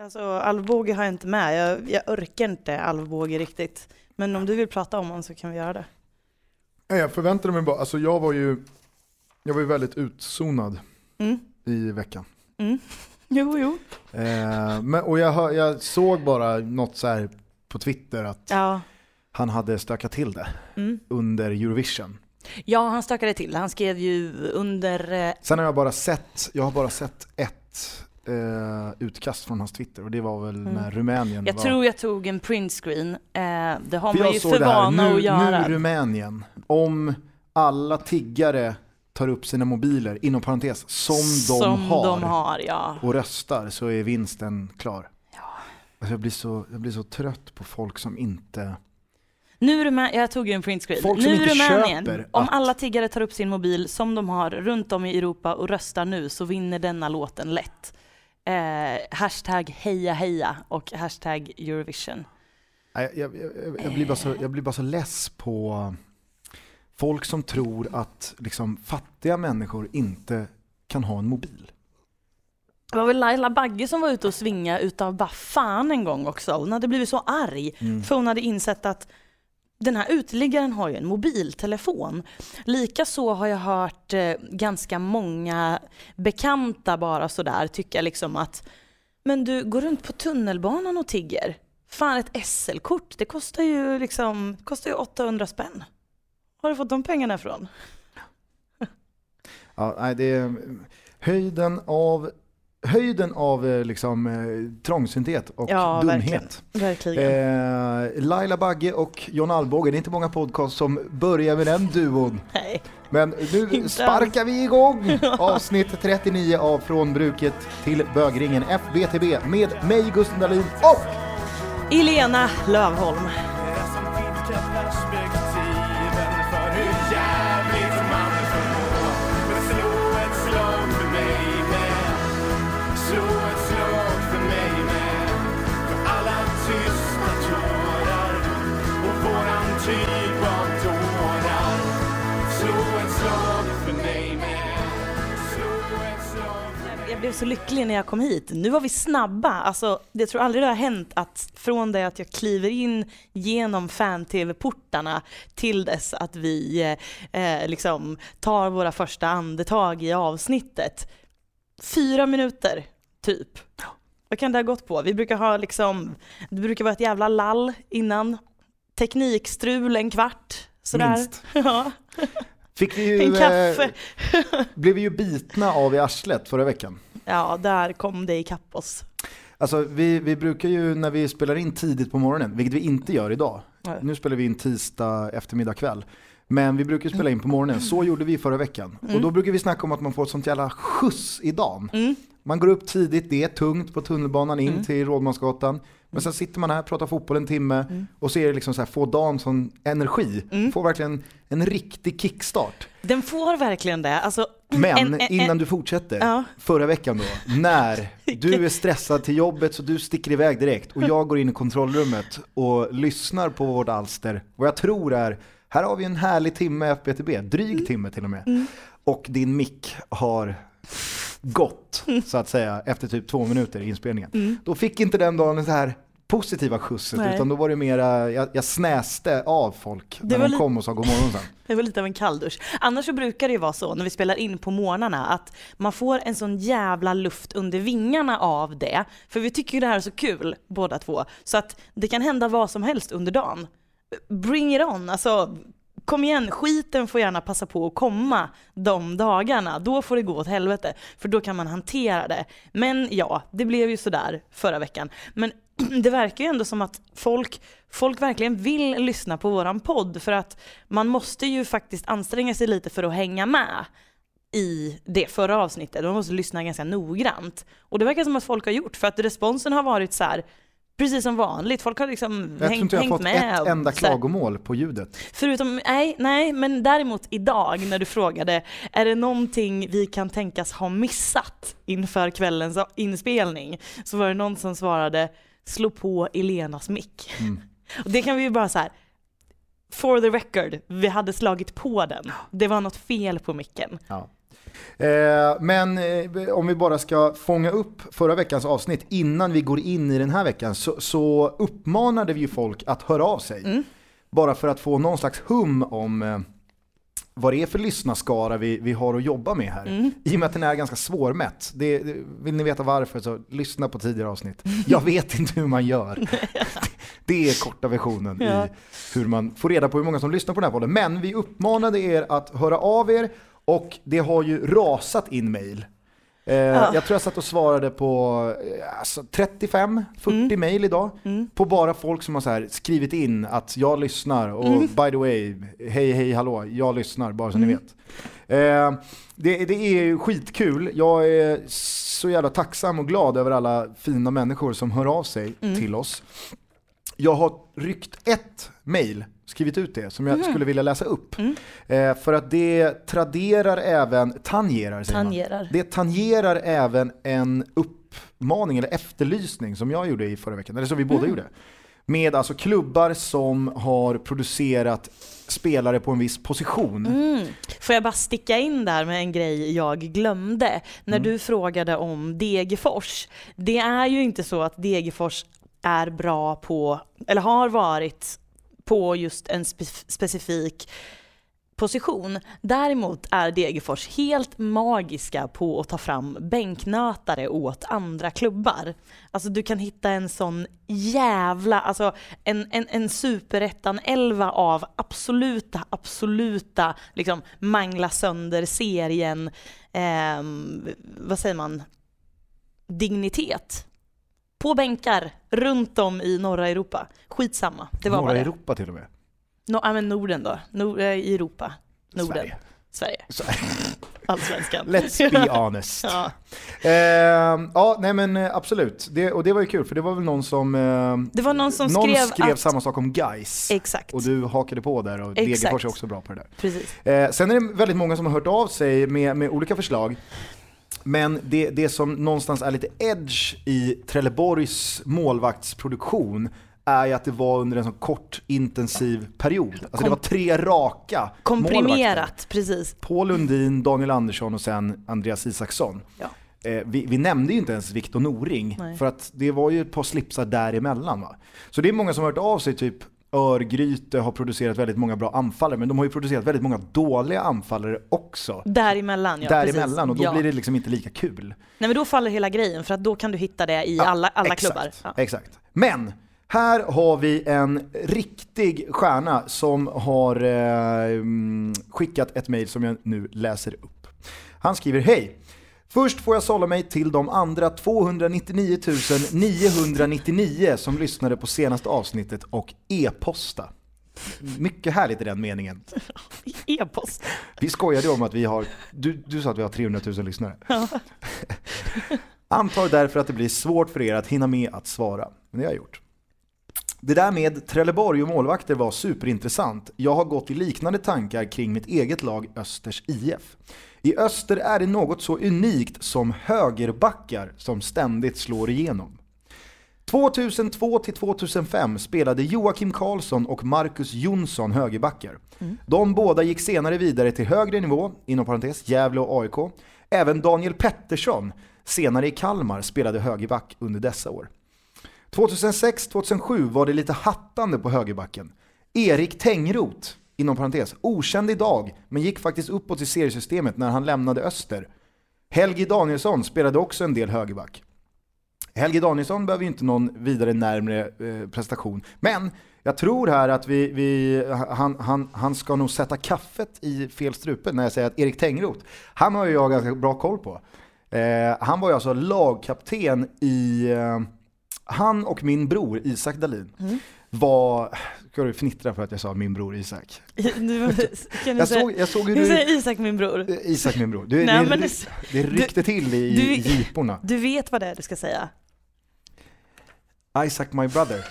Alltså alvbåge har jag inte med. Jag, jag orkar inte alvbåge riktigt. Men om du vill prata om den så kan vi göra det. Jag förväntade mig bara, alltså jag var ju, jag var ju väldigt utzonad Mm. i veckan. Mm. Jo, jo. Eh, men, och jag, hör- jag såg bara något så här på Twitter att Ja. han hade stökat till det Mm. under Eurovision. ja, han stökade till. Han skrev ju under... eh, Sen har jag bara sett, jag har bara sett ett eh, utkast från hans Twitter och det var väl när Rumänien Mm. Jag var... tror jag tog en printscreen. Eh, det har För man ju för vana nu, att göra. nu Rumänien, om alla tiggare tar upp sina mobiler, inom parentes, som, de, Som har, de har, ja. och röstar så är vinsten klar. Ja. Alltså jag, blir så, jag blir så trött på folk som inte... Nu Rumä- jag tog ju en printscreen. Folk som nu inte Rumänien, köper om att- alla tiggare tar upp sin mobil som de har runt om i Europa och röstar nu så vinner denna låten lätt. Eh, hashtag heja heja och hashtag Eurovision. Jag, jag, jag, blir bara så, jag blir bara så less på folk som tror att liksom, fattiga människor inte kan ha en mobil. Det var väl Laila Bagge som var ute och svinga utav bara fan en gång också. Hon hade blivit så arg Mm. för hon hade insett att den här uteliggaren har ju en mobiltelefon. Likaså har jag hört eh, ganska många bekanta bara sådär tycka liksom att men du går runt på tunnelbanan och tigger. Fan ett SL-kort, det kostar ju liksom kostar ju 800 spänn. Har du fått de pengarna ifrån? Ja, nej, det är eh, höjden av, höjden av eh, liksom, eh, trångsynthet och Ja, dumhet. Verkligen. Eh, Laila Bagge och John Alvbåge, det är inte många podcast som börjar med den duon. Nej. Men nu Inte sparkar vi igång avsnitt 39 av Från bruket till bögringen FBTB med mig Gusten Dahlin och Elena Lövholm. Jag blev så lycklig när jag kom hit. Nu var vi snabba. Alltså, jag tror aldrig det har hänt att från det att jag kliver in genom fan-tv-portarna till dess att vi eh, eh, liksom tar våra första andetag i avsnittet. Fyra minuter, typ. Vad kan det ha gått på? Vi brukar ha liksom, det brukar vara ett jävla lall innan. Teknikstrul en kvart. Sådär. Minst. Ja, fick vi ju, en kaffe. eh, blev vi ju bitna av i arslet förra veckan. Ja, där kom det ikapp oss. Alltså vi, vi brukar ju när vi spelar in tidigt på morgonen, vilket vi inte gör idag. Nej. Nu spelar vi in tisdag eftermiddag kväll. Men vi brukar spela in på morgonen, så gjorde vi förra veckan. Och då brukar vi snacka om att man får ett sånt jävla skjuts i dagen. Mm. Man går upp tidigt, det är tungt på tunnelbanan in till Rådmansgatan. Men sen sitter man här, pratar fotboll en timme och så är det liksom så här, få dagen som energi. Får verkligen en riktig kickstart. Den får verkligen det. Alltså, Men en- en- innan du fortsätter, Ja. förra veckan då, när du är stressad till jobbet så du sticker iväg direkt och jag går in i kontrollrummet och lyssnar på vårt alster, vad jag tror är, här har vi en härlig timme FBTB, dryg timme till och med. Och din mick har gått, så att säga, efter typ två minuter i inspelningen. Då fick inte den dagen så här positiva skjutset, Nej. utan då var det mera, jag, jag snäste av folk när var de kom och sa god morgon sen. Det var lite av en kalldusch. Annars så brukar det ju vara så när vi spelar in på morgnarna att man får en sån jävla luft under vingarna av det. För vi tycker ju det här är så kul båda två. Så att det kan hända vad som helst under dagen. Bring it on, alltså kom igen, skiten får gärna passa på att komma de dagarna. Då får det gå åt helvete, för då kan man hantera det. Men ja, det blev ju sådär förra veckan. Men det verkar ju ändå som att folk, folk verkligen vill lyssna på våran podd för att man måste ju faktiskt anstränga sig lite för att hänga med i det förra avsnittet. Man måste lyssna ganska noggrant. Och det verkar som att folk har gjort för att responsen har varit så här precis som vanligt. Folk har liksom Jag tror hängt, inte jag har fått med. ett enda klagomål på ljudet. Förutom, nej, nej, men däremot idag när du frågade, är det någonting vi kan tänkas ha missat inför kvällens inspelning? Så var det någon som svarade, slå på Elenas mick. Mm. Och det kan vi ju bara så här. For the record, vi hade slagit på den. Det var något fel på micken. Ja. Eh, men eh, om vi bara ska fånga upp förra veckans avsnitt innan vi går in i den här veckan så, så uppmanade vi ju folk att höra av sig. Bara för att få någon slags hum om eh, vad det är för lyssnarskara vi, vi har att jobba med här. I och med att den är ganska svårmätt. Det, det, vill ni veta varför så lyssna på tidigare avsnitt. Jag vet inte hur man gör. Det är korta versionen Ja. i hur man får reda på hur många som lyssnar på den här podden. Men vi uppmanade er att höra av er och det har ju rasat in mail. Eh, Jag tror jag satt och svarade på eh, alltså 35-40 mail idag. På bara folk som har så skrivit in att jag lyssnar och by the way, hej hej hallå, jag lyssnar bara så ni vet. Eh, det, det är ju skitkul. Jag är så jävla tacksam och glad över alla fina människor som hör av sig till oss. Jag har ryckt ett mail, skrivit ut det, som jag skulle vilja läsa upp. Eh, för att det traderar även, tangerar säger man. Tangerar. Det tangerar även en uppmaning eller efterlysning som jag gjorde i förra veckan, eller som vi båda gjorde. Med alltså klubbar som har producerat spelare på en viss position. Mm. Får jag bara sticka in där med en grej jag glömde? När Mm. du frågade om Degerfors. Det är ju inte så att Degerfors är bra på, eller har varit på just en specifik position. Däremot är Degerfors helt magiska på att ta fram bänknötare åt andra klubbar. Alltså du kan hitta en sån jävla, alltså en, en, en superettan-elva av absoluta, absoluta, liksom mangla sönder serien, eh, vad säger man, dignitet. På bänkar runt om i norra Europa. Skitsamma, det var Norra det. Europa till och med. No, ja, men Norden då, Nor- eh, i Europa. Norden. Sverige. Sverige. Så, Allsvenskan. let's be honest. ja. Eh, ja, nej men eh, absolut. Det, och det var ju kul för det var väl någon som, eh, Det var någon som någon skrev, skrev att... samma sak om Guys. Exakt, Och du hakade på där och. Degerfors är också bra på det där. precis. Eh, sen är det väldigt många som har hört av sig med, med olika förslag. Men det, det som någonstans är lite edge i Trelleborgs målvaktsproduktion är ju att det var under en så kort intensiv period. Alltså det var tre raka. Komprimerat, precis. Paul Lundin, Daniel Andersson och sen Andreas Isaksson. Ja. Eh, vi, vi nämnde ju inte ens Viktor Noring, Nej. för att det var ju ett par slipsar däremellan. Va? Så det är många som har hört av sig, typ Örgryte har producerat väldigt många bra anfallare, men de har ju producerat väldigt många dåliga anfallare också. Däremellan, ja. däremellan, precis. och då ja. blir det liksom inte lika kul. Nej men då faller hela grejen för att då kan du hitta det i Ja, alla, alla exakt, klubbar. Ja. Exakt. Men här har vi en riktig stjärna som har eh, mm, skickat ett mejl som jag nu läser upp. Han skriver Hej! Först får jag sålla mig till de andra 299 999 som lyssnade på senaste avsnittet och e-posta. Mycket härligt i den meningen. E-post. Vi skojade om att vi har, du, du sa att vi har 300 000 lyssnare. Antar därför att det blir svårt för er att hinna med att svara. Men det har jag gjort. Det där med Trelleborg och målvakter var superintressant. Jag har gått i liknande tankar kring mitt eget lag Östers IF. I Öster är det något så unikt som högerbackar som ständigt slår igenom. 2002 till 2005 spelade Joakim Karlsson och Marcus Jonsson högerbackar. De båda gick senare vidare till högre nivå, inom parentes Gävle och AIK. Även Daniel Pettersson, senare i Kalmar, spelade högerback under dessa år. 2006-2007 var det lite hattande på högerbacken. Erik Tengroth, inom parentes, okänd idag, men gick faktiskt uppåt i seriesystemet när han lämnade Öster. Helgi Danielsson spelade också en del högerback. Helge Danielsson behöver ju inte någon vidare närmre eh, prestation. Men jag tror här att vi, vi, han, han, han ska nog sätta kaffet i fel strupe när jag säger att Erik Tengroth, han har ju jag ganska bra koll på. Eh, han var ju alltså lagkapten i, eh, han och min bror Isak Dahlin var, ska du fnittra för att jag sa min bror Isak? Du, kan du Jag säga, såg, jag såg hur du du, säger Isak min bror. eh, Isak min bror, du, Nej, det, men det, ryckte till i du- jiporna. Du vet vad det är du ska säga. Isaac my brother.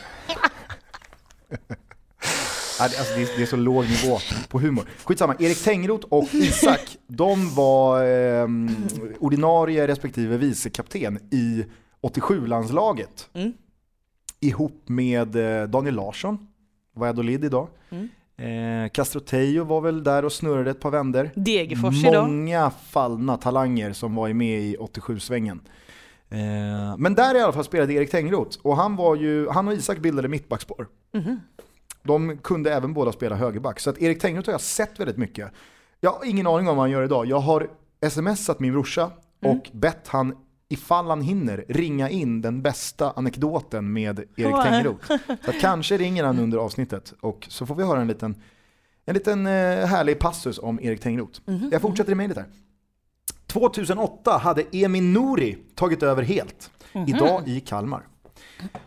Alltså det, är, det är så låg nivå på humor. Skitsamma, Erik Tengroth och Isak, de var eh, ordinarie respektive vicekapten i 87-landslaget. Mm. Ihop med eh, Daniel Larsson, Valladolid idag. Mm. Eh, Castro Tejo var väl där och snurrade ett par vänder. Degerfors idag. Många fallna talanger som var med i 87-svängen. Eh, men där i alla fall spelade Erik Tengroth och han, var ju, han och Isak bildade mittbackspar. Mhm. De kunde även båda spela högerback. Så att Erik Tengroth har jag sett väldigt mycket. Jag har ingen aning om vad han gör idag. Jag har smsat min brorsa Mm. och bett han, ifall han hinner, ringa in den bästa anekdoten med Erik Ja. Tengroth. Så kanske ringer han under avsnittet och så får vi höra en liten, en liten eh, härlig passus om Erik Tengroth. Mhm. Jag fortsätter i mejlet här. 2008 hade Emin Nouri tagit över helt. Mhm. Idag i Kalmar.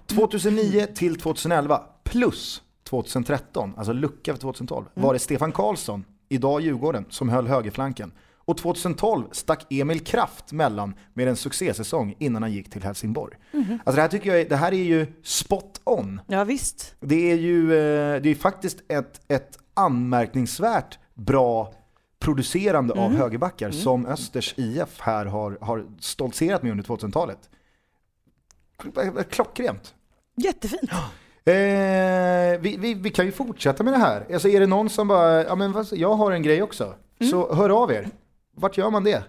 2009 till 2011 plus 2013, alltså lucka för 2012, Mm. var det Stefan Karlsson, idag Djurgården, som höll högerflanken. Och 2012 stack Emil Kraft mellan med en succésäsong innan han gick till Helsingborg. Mhm. Alltså det här tycker jag är, det här är ju spot on. Ja visst. Det är ju eh, det är faktiskt ett, ett anmärkningsvärt bra producerande Mm. av högerbackar som Östers IF här har, har stoltserat med under 2000-talet. Klockrent. Jättefint. Eh, vi, vi, vi kan ju fortsätta med det här. Alltså är det någon som bara, ja men jag har en grej också. Mm. Så hör av er. Vart gör man det?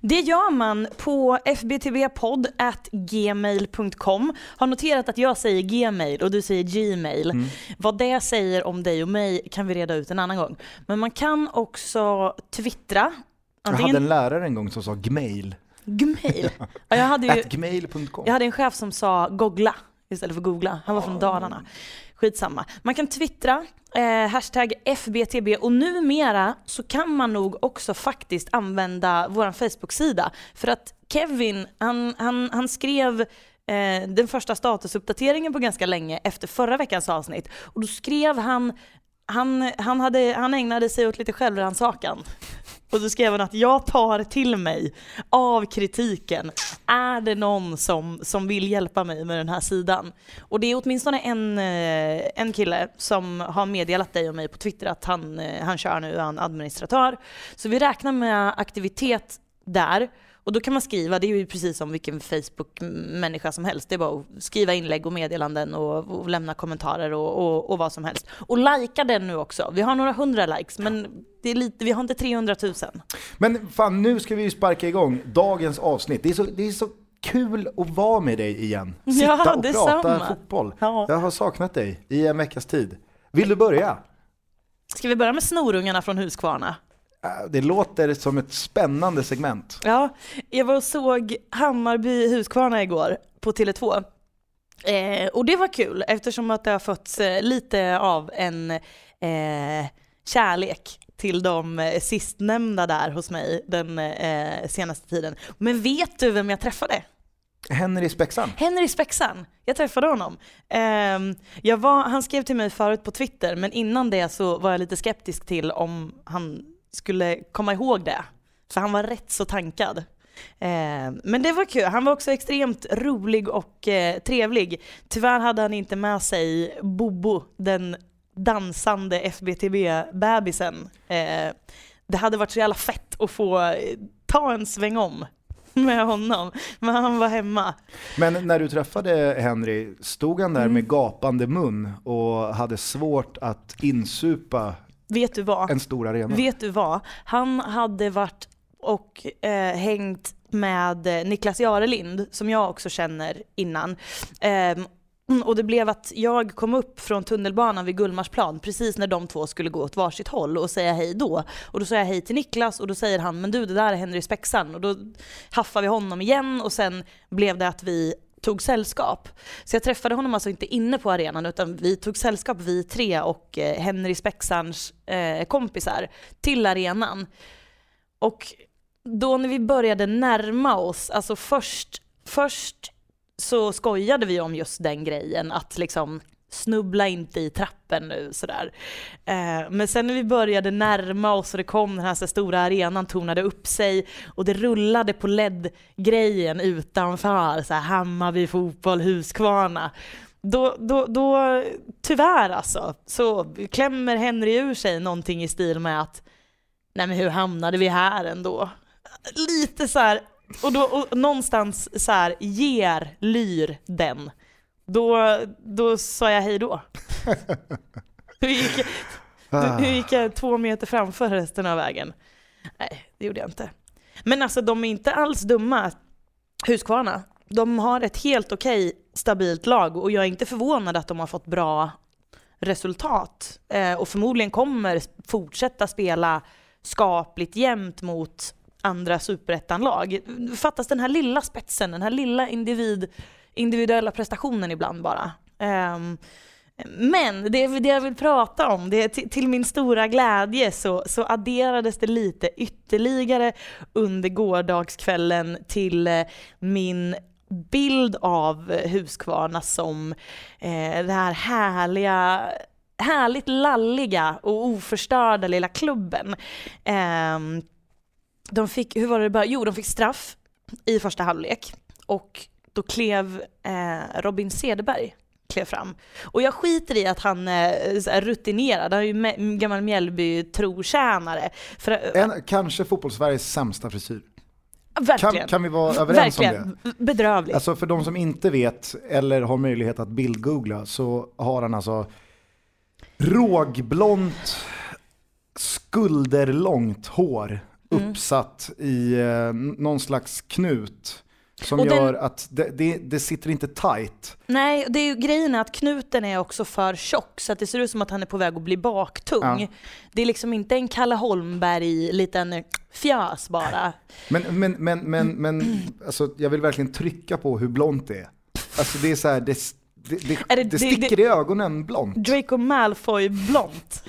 Det gör man på fbtbpodd.gmail.com. Har noterat att jag säger gmail och du säger gmail. Mm. Vad det säger om dig och mig kan vi reda ut en annan gång. Men man kan också twittra. Jag hade en lärare en gång som sa gmail. Gmail. Ja, jag, hade ju, jag hade en chef som sa googla istället för googla. Han var från Dalarna. Skitsamma. Man kan twittra, eh, hashtag FBTB och numera så kan man nog också faktiskt använda vår Facebook-sida. För att Kevin, han, han, han skrev eh, den första statusuppdateringen på ganska länge efter förra veckans avsnitt. Och då skrev han, han, han, hade, han ägnade sig åt lite självrannsakan. Och så skrev han att jag tar till mig av kritiken. Är det någon som, som vill hjälpa mig med den här sidan? Och det är åtminstone en, eh, en kille som har meddelat dig och mig på Twitter att han, eh, han kör nu, han är administratör. Så vi räknar med aktivitet där. Och då kan man skriva, det är ju precis som vilken Facebook-människa som helst. Det är bara att skriva inlägg och meddelanden och, och lämna kommentarer och, och, och vad som helst. Och likea den nu också. Vi har några hundra likes men det är lite, vi har inte 300 000. Men fan, nu ska vi ju sparka igång dagens avsnitt. Det är så, det är så kul att vara med dig igen. Sitta Ja, och prata fotboll. Ja. Jag har saknat dig i en veckas tid. Vill du börja? Ska vi börja med snorungarna från Huskvarna? Äh, Det låter som ett spännande segment. Ja, jag var och såg Hammarby Huskvarna igår på Tele2. Eh, och det var kul eftersom att det har fötts eh, lite av en eh, kärlek till de eh, sistnämnda där hos mig den eh, senaste tiden. Men vet du vem jag träffade? Henry Spexan. Henry Spexan. Jag träffade honom. Ehm, var, han skrev till mig förut på Twitter men innan det så var jag lite skeptisk till om han skulle komma ihåg det. För han var rätt så tankad. Ehm, men det var kul. Han var också extremt rolig och eh, trevlig. Tyvärr hade han inte med sig Bobo, den dansande FBTB-bebisen. Eh, det hade varit så jävla fett att få eh, ta en sväng om med honom. Men han var hemma. Men när du träffade Henry, stod han där Mm. med gapande mun och hade svårt att insupa Vet du vad? en stor arena? Vet du vad? Han hade varit och eh, hängt med eh, Niklas Jarelind, som jag också känner innan. Ehm, och det blev att jag kom upp från tunnelbanan vid Gullmarsplan precis när de två skulle gå åt varsitt håll och säga hej då. Och då sa jag hej till Niklas och då säger han men du det där är Henry Spexan och då haffade vi honom igen och sen blev det att vi tog sällskap. Så jag träffade honom alltså inte inne på arenan utan vi tog sällskap vi tre och eh, Henry Spexans eh, kompisar till arenan. Och då när vi började närma oss, alltså först, först så skojade vi om just den grejen att liksom snubbla inte i trappen nu sådär. Eh, men sen när vi började närma oss och det kom den här, så här stora arenan tornade upp sig och det rullade på LED-grejen utanför, så här Hammarby fotboll, Huskvarna. Då, då, då, tyvärr alltså, så klämmer Henry ur sig någonting i stil med att nej men hur hamnade vi här ändå? Lite så här, och, då, och någonstans så här, ger Lyr den. Då, då sa jag hej då. Hur gick, hur gick jag två meter framför resten av vägen? Nej, det gjorde jag inte. Men alltså de är inte alls dumma, Husqvarna. De har ett helt okej stabilt lag och jag är inte förvånad att de har fått bra resultat. Eh, och förmodligen kommer fortsätta spela skapligt jämnt mot andra superettanlag. Fattas den här lilla spetsen, den här lilla individ, individuella prestationen ibland bara. Um, men det, det jag vill prata om, det, till, till min stora glädje så, så adderades det lite ytterligare under gårdagskvällen till eh, min bild av Huskvarna som eh, det här härliga härligt lalliga och oförstörda lilla klubben. Eh, de fick, hur var det bara? Jo, de fick straff i första halvlek och då klev eh, Robin Cederberg klev fram. Och jag skiter i att han är så här rutinerad, han är ju gammal Mjällby-trotjänare. För, En, kanske fotbollssveriges sämsta frisyr. verkligen. Kan, kan vi vara överens om det? verkligen. Bedrövligt. Alltså för de som inte vet eller har möjlighet att bildgoogla så har han alltså rågblont, skulderlångt hår Mm. uppsatt i eh, någon slags knut som Och den- gör att det, det, det sitter inte tight. Nej, det är ju grejen är att knuten är också för tjock så att det ser ut som att han är på väg att bli baktung. Ja. Det är liksom inte en Kalle Holmberg liten fjös bara. Men, men, men, men, men alltså, jag vill verkligen trycka på hur blont det är. Alltså det är så här, det, det, det, sticker i ögonen blont. Draco Malfoy blont.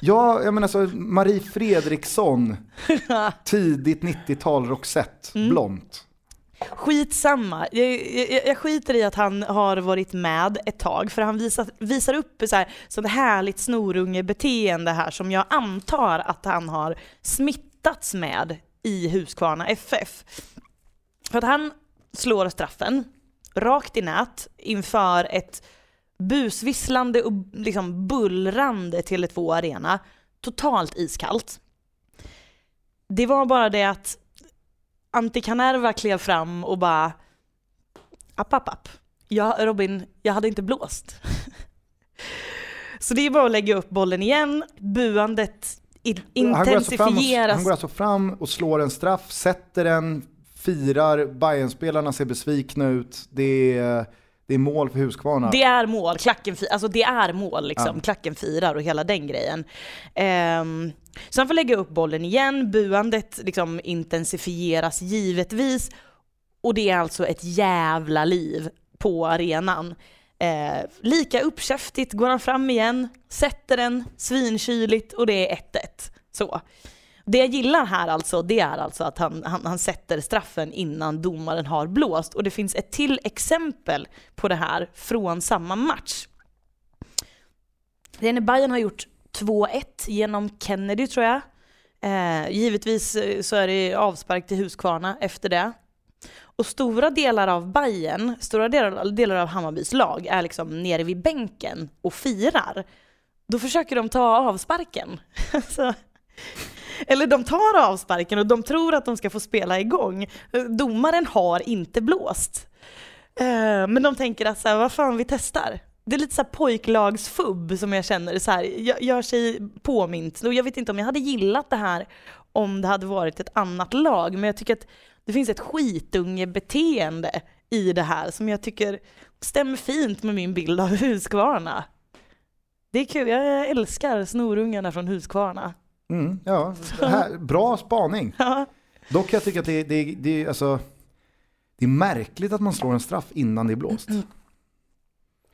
Ja, jag menar alltså Marie Fredriksson, tidigt 90-tal Roxette, Mm. blont. Skitsamma. Jag, jag, jag skiter i att han har varit med ett tag för han visar, visar upp så här, sånt härligt snorungebeteende här som jag antar att han har smittats med i Huskvarna FF. För att han slår straffen rakt i nät inför ett busvisslande och liksom bullrande Tele2 Arena. Totalt iskallt. Det var bara det att Antti Kanerva klev fram och bara app, app, app. Ja, Robin, jag hade inte blåst. Så det är bara att lägga upp bollen igen, buandet in- Han går, alltså och, intensifieras. han går alltså fram och slår en straff, sätter den, firar, Bayern-spelarna ser besvikna ut. Det är, det är mål för Husqvarna. Det är mål, klacken, alltså det är mål liksom. Ja. Klacken firar och hela den grejen. Um, så han får lägga upp bollen igen, buandet liksom intensifieras givetvis. Och det är alltså ett jävla liv på arenan. Eh, lika uppkäftigt går han fram igen, sätter den svinkyligt och det är 1-1. Så. Det jag gillar här alltså, det är alltså att han, han, han sätter straffen innan domaren har blåst. Och det finns ett till exempel på det här från samma match. Det är när Bayern har gjort 2-1 genom Kennedy tror jag. Eh, givetvis eh, så är det avspark till Huskvarna efter det. Och stora delar av Bayern, stora delar, delar av Hammarbys lag är liksom nere vid bänken och firar. Då försöker de ta avsparken. eller de tar avsparken och de tror att de ska få spela igång. Domaren har inte blåst. Eh, men de tänker att så här, vad fan vi testar. Det är lite så här pojklagsfubb som jag känner så här, gör sig påmint. Jag vet inte om jag hade gillat det här om det hade varit ett annat lag, men jag tycker att det finns ett skitungebeteende i det här som jag tycker stämmer fint med min bild av Huskvarna. Det är kul, jag älskar snorungarna från Huskvarna. Mm, ja, här, bra spaning. Ja. Dock jag tycker att det, det, det, är alltså, det är märkligt att man slår en straff innan det är blåst. Ja.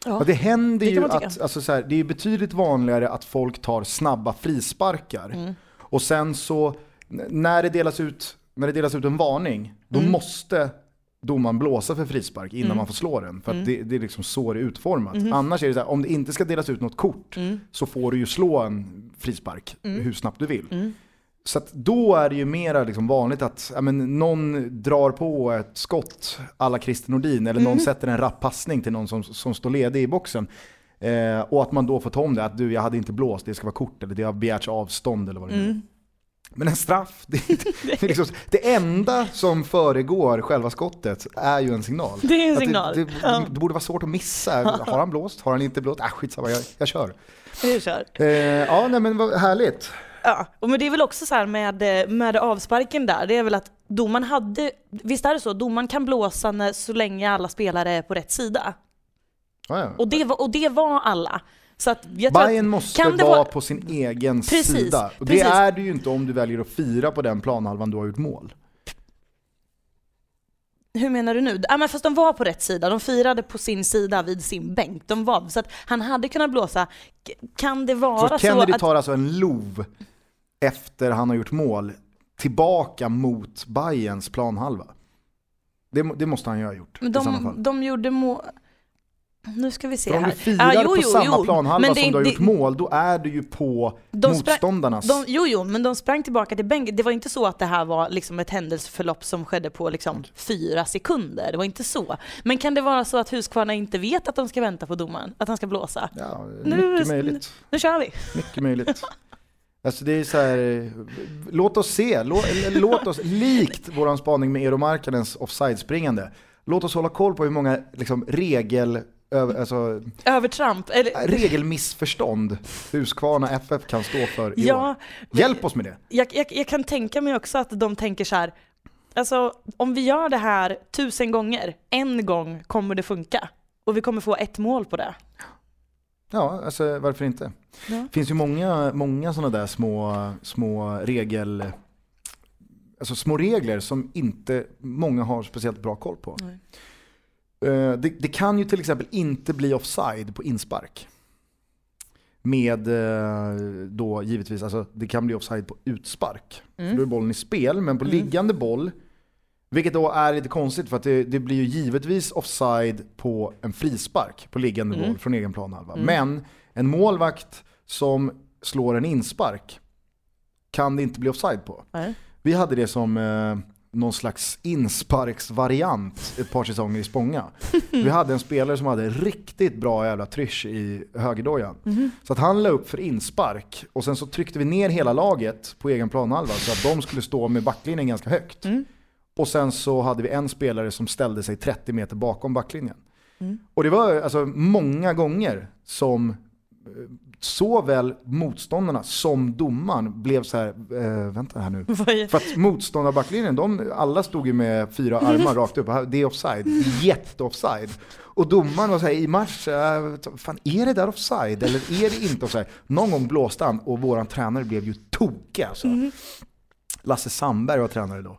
Ja, det händer Det ju att, alltså så här, det är betydligt vanligare att folk tar snabba frisparkar. Mm. Och sen så, när det delas ut, när det delas ut en varning, då Mm. måste domaren blåsa för frispark innan Mm. man får slå den. För att Mm. det, det är liksom så det är utformat. Mhm. Annars är det så här, om det inte ska delas ut något kort Mm. så får du ju slå en frispark Mm. hur snabbt du vill. Mm. Så då är det ju mera liksom vanligt att ja, men, någon drar på ett skott alla Christer Nordin eller någon Mm. sätter en rapp passning till någon som, som står ledig i boxen. Eh, och att man då får ta om det, att du jag hade inte blåst, det ska vara kort eller det har begärts avstånd eller vad det nu är. Men en straff, det, det, liksom, det enda som föregår själva skottet är ju en signal. Det är en signal. Det, det, det borde vara svårt att missa. Har han blåst? Har han inte blåst? Äh, skitsamma, jag, jag kör. Vi kör. Eh, ja, nej, men vad härligt. Ja, och men det är väl också så här med, med avsparken där, det är väl att domaren hade, visst är det så, domaren kan blåsa när, så länge alla spelare är på rätt sida. Ja, ja. Och det och det var alla. Så Bayern måste det vara vara- på sin egen Precis, sida. Och det precis. är du ju inte om du väljer att fira på den planhalvan du har gjort mål. Hur menar du nu? Ja men fast de var på rätt sida, de firade på sin sida vid sin bänk. De var, så att han hade kunnat blåsa. Kan det vara Så så, Kennedy att... tar alltså en lov efter han har gjort mål tillbaka mot Bayerns planhalva. Det, det måste han ju ha gjort Men i sådana de, fall. de gjorde mål... Nu ska vi se För om här. du firar Ja, jo, på jo, samma jo. planhalva Men som det- du har det- gjort mål, då är du ju på motståndarnas. De, jo, jo, men de sprang tillbaka till bänken. Det var inte så att det här var liksom ett händelseförlopp som skedde på liksom fyra sekunder. Det var inte så. Men kan det vara så att Huskvarna inte vet att de ska vänta på domaren? Att han ska blåsa? Ja, Nu- mycket möjligt. Nu kör vi! Mycket möjligt. Alltså det är så här, låt oss se, låt, låt oss, likt våran spaning med Eero Markkanens offside-springande, låt oss hålla koll på hur många liksom, regel, över, alltså, Övertramp. Eller, regelmissförstånd Huskvarna FF kan stå för i år. ja, Hjälp oss med det. jag, jag, jag kan tänka mig också att de tänker så här. Alltså om vi gör det här tusen gånger, en gång kommer det funka. Och vi kommer få ett mål på det. Ja, alltså varför inte? Ja. Det finns ju många, många sådana där små, små regel, alltså små regler som inte många har speciellt bra koll på. Nej. Eh, Det, det kan ju till exempel inte bli offside på inspark. Med eh, då givetvis, alltså det kan bli offside på utspark. För då är bollen i spel, men på liggande boll, vilket då är lite konstigt för att det, det blir ju givetvis offside på en frispark på liggande boll från egen planhalva. Men en målvakt som slår en inspark kan det inte bli offside på. Nej. Vi hade det som eh, någon slags insparksvariant ett par säsonger i Spånga. Vi hade en spelare som hade riktigt bra jävla trysch i högerdojan. Så att han la upp för inspark och sen så tryckte vi ner hela laget på egen planhalva så att de skulle stå med backlinjen ganska högt. Och sen så hade vi en spelare som ställde sig 30 meter bakom backlinjen. Och det var alltså många gånger som eh, såväl motståndarna som domaren blev så här, eh, vänta här nu. För att motståndarbacklinjen, de, alla stod ju med fyra armar rakt upp. Det är offside, jätteoffside. Och domaren var så här i match, eh, fan är det där offside eller är det inte offside? Någon gång blåste han och våran tränare blev ju tokig alltså. Lasse Sandberg var tränare då.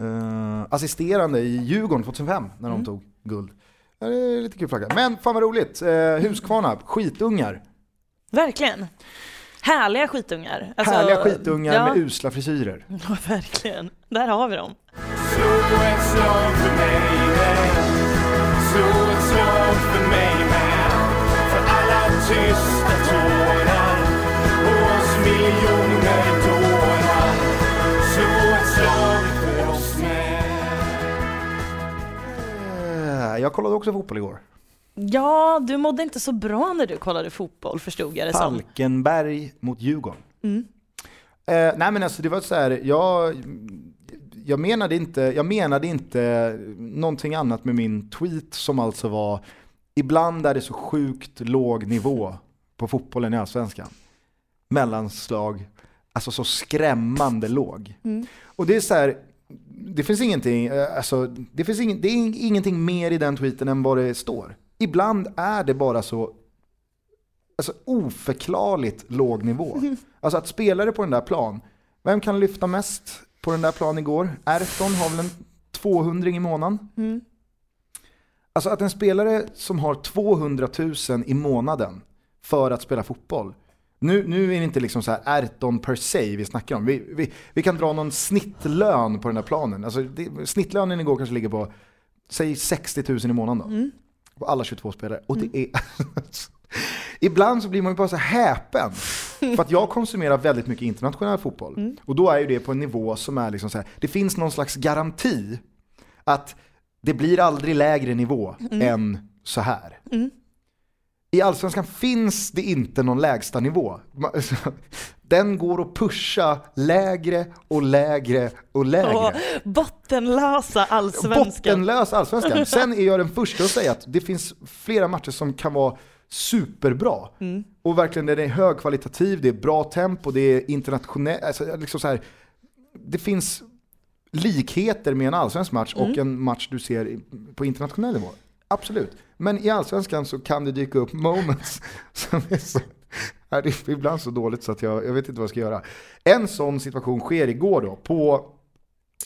Eh, assisterande i Djurgården 2005 när de tog guld. Ja, det är lite kul flagga. Men fan vad roligt. Uh, Huskvarna, skitungar. Verkligen. Härliga skitungar. Alltså, Härliga skitungar ja, med usla frisyrer. Ja, verkligen. Där har vi dem. Eh, Jag kollade också fotboll igår. Ja, du mådde inte så bra när du kollade fotboll förstod jag det som. Falkenberg mot Djurgården. Mm. Eh, nej men alltså det var så här, jag, jag, menade inte, jag menade inte någonting annat med min tweet som alltså var Ibland är det så sjukt låg nivå på fotbollen i Allsvenskan. Mellanslag, alltså så skrämmande låg. Och det är så här, det finns ingenting, eh, alltså, det finns ingen, det är ing- ingenting mer i den tweeten än vad det står. Ibland är det bara så alltså, oförklarligt låg nivå. Alltså att spelare på den där plan, vem kan lyfta mest på den där planen igår? Erton har väl en 200 i månaden? Alltså att en spelare som har 200 000 i månaden för att spela fotboll. Nu, nu är det inte liksom så här Erton per se vi snackar om. Vi, vi, vi kan dra någon snittlön på den där planen. Alltså det, snittlönen igår kanske ligger på, säg 60 000 i månaden då. På alla 22 spelare. Och det är... Ibland så blir man ju bara så häpen. För att jag konsumerar väldigt mycket internationell fotboll. Och då är ju det på en nivå som är liksom så här, det finns någon slags garanti att det blir aldrig lägre nivå än så här. I Allsvenskan finns det inte någon lägsta nivå. Den går att pusha lägre och lägre och lägre. Och bottenlösa allsvenskan. Bottenlös allsvenskan. Sen är jag den första att säga att det finns flera matcher som kan vara superbra. Mm. Och verkligen den är högkvalitativ, det är bra tempo, det är internationellt. Alltså, liksom så här, det finns likheter med en allsvensk match och Mm. en match du ser på internationell nivå. Absolut. Men i allsvenskan så kan det dyka upp moments som är så, Nej, det är ibland så dåligt så att jag, jag vet inte vad jag ska göra. En sån situation sker igår då på,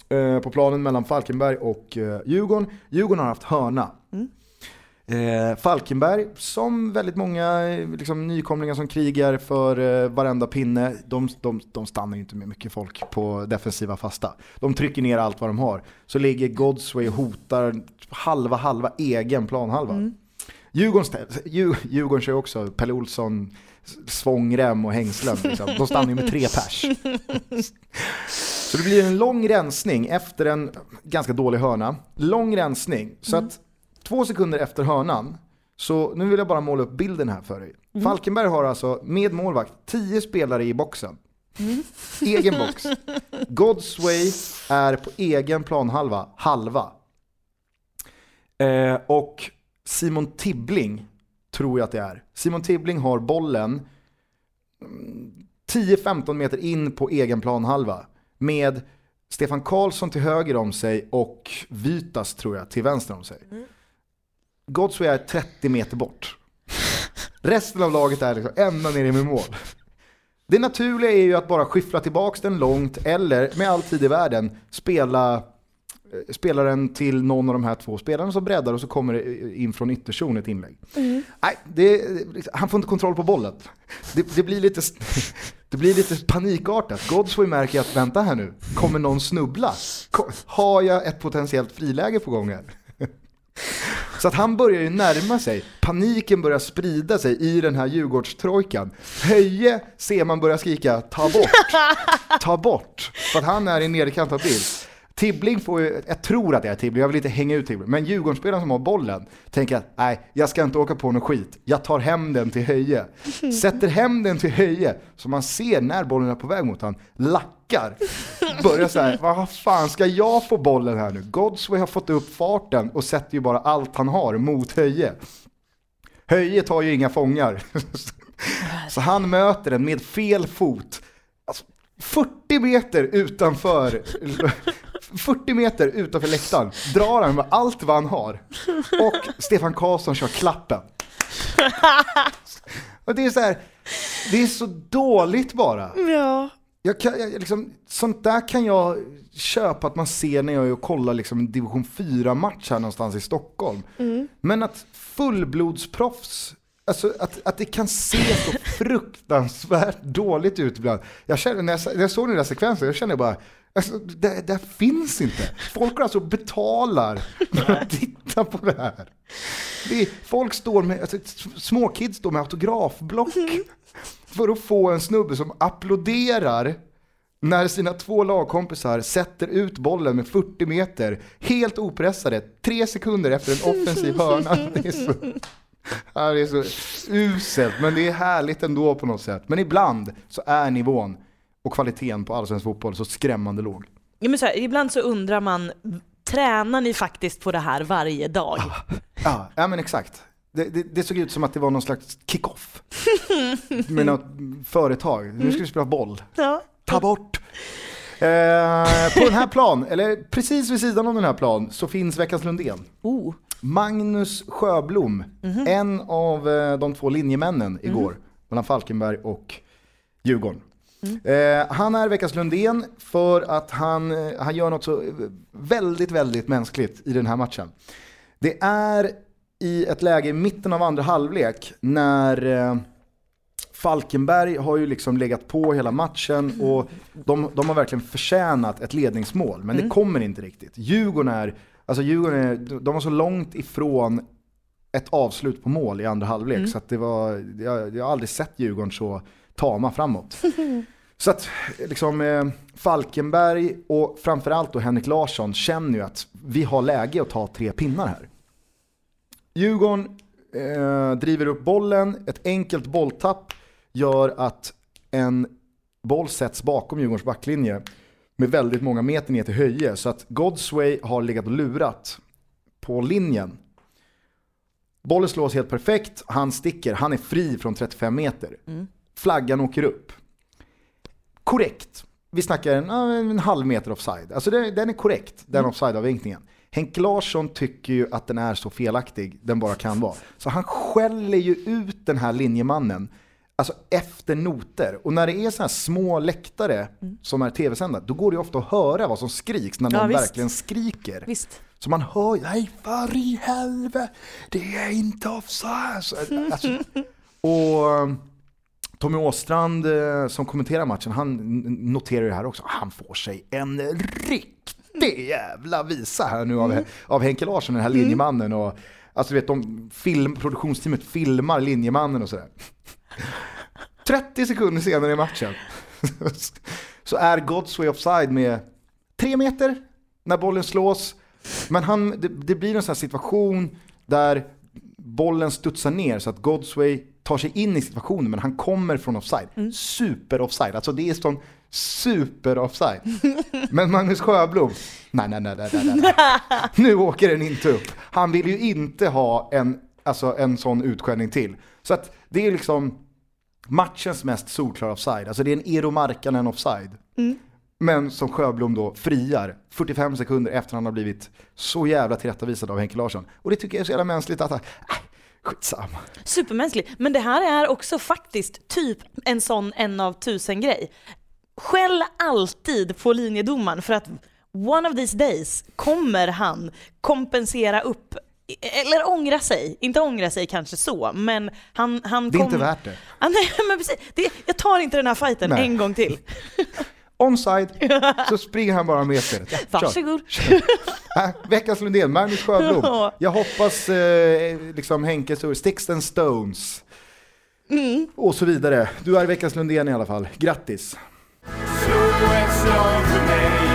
eh, på planen mellan Falkenberg och eh, Djurgården. Djurgården har haft hörna. Eh, Falkenberg, som väldigt många eh, liksom, nykomlingar som krigar för eh, varenda pinne, de, de, de stannar ju inte med mycket folk på defensiva fasta. De trycker ner allt vad de har. Så ligger Godsway och hotar halva, halva egen planhalva. Djurgården, stä- Djur, Djurgården kör också Pelle Olsson, svångrem och hängslen. Liksom. De stannar ju med tre pers. Så det blir en lång rensning efter en ganska dålig hörna. Lång rensning. Så att två sekunder efter hörnan, så nu vill jag bara måla upp bilden här för dig. Falkenberg har alltså med målvakt 10 spelare i boxen. Egen box. Godsway är på egen planhalva, halva. Eh, och Simon Tibbling, tror jag att det är. Simon Tibbling har bollen mm, 10-15 meter in på egen planhalva med Stefan Karlsson till höger om sig och Vytas tror jag till vänster om sig. Godsway är 30 meter bort. Resten av laget är liksom ända ner i mål. Det naturliga är ju att bara skyffla tillbaks den långt eller med all tid i världen spela, eh, spela den till någon av de här två spelarna som breddar och så kommer det in från ytterzon ett inlägg. Nej, det, han får inte kontroll på bollen. Det, det, blir lite, det blir lite panikartat. Godsway märker att vänta här nu, kommer någon snubbla? Har jag ett potentiellt friläge på gång här? Så att han börjar ju närma sig, paniken börjar sprida sig i den här Djurgårdstrojkan. Höje ser man börja skrika ta bort, ta bort. För att han är i nederkantad bild. Tibbling får ju, jag tror att det är Tibbling, jag vill inte hänga ut Tibbling. Men Djurgårdsspelaren som har bollen tänker att nej, jag ska inte åka på någon skit. Jag tar hem den till Höje. Sätter hem den till Höje, så man ser när bollen är på väg mot han, lackar. Börjar så här, vad fan ska jag få bollen här nu? Godsway har fått upp farten och sätter ju bara allt han har mot Höje. Höje tar ju inga fångar. Så han möter den med fel fot. Alltså, 40 meter utanför 40 meter utanför läktaren drar han med allt vad han har. Och Stefan Karlsson kör klappen. Och det är så här, det är så dåligt bara. Ja. Jag kan, jag, liksom, sånt där kan jag köpa att man ser när jag är och kollar liksom en division 4-match här någonstans i Stockholm. Men att fullblodsproffs, alltså att, att det kan se så fruktansvärt dåligt ut ibland. Jag känner, när, jag, när jag såg den där sekvensen, jag kände bara, alltså, det, det finns inte. Folk alltså betalar för att titta på det här. Det är, folk står med, alltså, små kids står med autografblock för att få en snubbe som applåderar när sina två lagkompisar sätter ut bollen med 40 meter, helt opressade, tre sekunder efter en offensiv hörna. Det är så, det är så uselt, men det är härligt ändå på något sätt. Men ibland så är nivån och kvaliteten på allsvensk fotboll så skrämmande låg. Ja, men så här, ibland så undrar man, tränar ni faktiskt på det här varje dag? Ja, ja men exakt. Det, det, det såg ut som att det var någon slags kick-off med något företag. Nu ska vi spela boll. Ja. Ta bort! Eh, på den här plan, eller precis vid sidan om den här plan, så finns veckans Lundén. Oh. Magnus Sjöblom, en av eh, de två linjemännen igår, mellan Falkenberg och Djurgården. Eh, han är veckans Lundén för att han, eh, han gör något så eh, väldigt, väldigt mänskligt i den här matchen. Det är i ett läge i mitten av andra halvlek när eh, Falkenberg har ju liksom legat på hela matchen och de, de har verkligen förtjänat ett ledningsmål, men det kommer inte riktigt. Djurgården är, alltså Djurgården är, de var så långt ifrån ett avslut på mål i andra halvlek så att det var, jag, jag har aldrig sett Djurgården så tama framåt. Så att liksom eh, Falkenberg och framförallt då Henrik Larsson känner ju att vi har läge att ta tre pinnar här. Djurgården eh, driver upp bollen, ett enkelt bolltapp gör att en boll sätts bakom Djurgårdens backlinje med väldigt många meter ner till Höje. Så att Godsway har legat och lurat på linjen. Bollen slås helt perfekt, han sticker, han är fri från 35 meter. Flaggan åker upp. Korrekt. Vi snackar en, ja, en halv meter offside. Alltså den, den är korrekt, den offside-avvinkningen. Henke Larsson tycker ju att den är så felaktig den bara kan vara. Så han skäller ju ut den här linjemannen alltså efter noter. Och när det är sådana här små läktare som är tv-sända, då går det ju ofta att höra vad som skriks när Ja, någon visst. verkligen skriker. Visst. Så man hör, nej för i helvete, det är inte offside. Så, Alltså, och Tommy Åstrand eh, som kommenterar matchen, han noterar det här också. Han får sig en riktig jävla visa här nu av, av Henke Larsson, den här linjemannen. Och, alltså du vet, de film, produktionsteamet filmar linjemannen och sådär. 30 sekunder senare i matchen så är Godsway offside med tre meter när bollen slås. Men han, det, det blir en sån här situation där bollen studsar ner så att Godsway tar sig in i situationen men han kommer från offside. Super offside, alltså det är sån super offside. Men Magnus Sjöblom, nej nej nej nej nej. nej. Nu åker den inte upp. Han vill ju inte ha en, alltså en sån utskällning till. Så att det är liksom matchens mest solklara offside. Alltså det är en Eero Markkanen offside. Men som Sjöblom då friar 45 sekunder efter han har blivit så jävla tillrättavisad av Henke Larsson. Och det tycker jag är så jävla mänskligt att, äh, skitsamma. Supermänsklig. Men det här är också faktiskt typ en sån en av tusen grej. Skäll alltid på linjedomaren för att one of these days kommer han kompensera upp eller ångra sig, inte ångra sig kanske så, men han, han Det är kom... inte värt det. Ah, nej, men precis. Det, jag tar inte den här fighten Nej. en gång till. Onside, så springer han bara med spelet. Ja, kör. Varsågod. Äh, veckans Lundén, Magnus Sjöblom. Ja. Jag hoppas eh, liksom Henkes ord, Sticks and Stones. Mm. Och så vidare. Du är veckans Lundén i alla fall. Grattis. Slå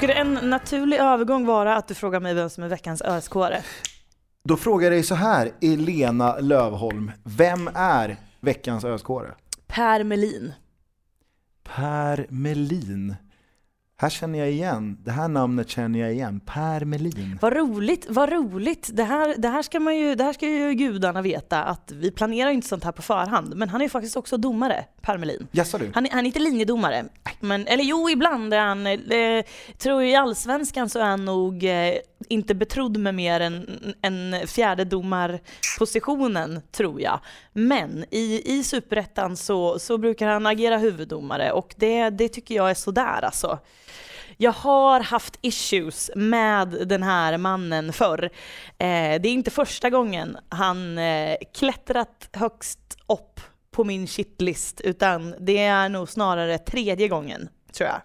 Skulle en naturlig övergång vara att du frågar mig vem som är veckans ösk Då frågar jag dig så här, Elena Lövholm. Vem är veckans öskåre? Per Melin. Per Melin. Här känner jag igen, det här namnet känner jag igen. Per Melin. Vad roligt, vad roligt. Det här, det, här ska man ju, det här ska ju gudarna veta att vi planerar inte sånt här på förhand. Men han är ju faktiskt också domare, Per Melin. Jaså du? Han är, han är inte linjedomare. Men, eller jo, ibland är han, eh, tror jag i allsvenskan så är han nog eh, inte betrodd med mer än, än fjärdedomarpositionen, tror jag. Men i, i superettan så, så brukar han agera huvuddomare och det, det tycker jag är sådär alltså. Jag har haft issues med den här mannen förr. Eh, det är inte första gången han eh, klättrat högst upp på min shitlist, utan det är nog snarare tredje gången, tror jag.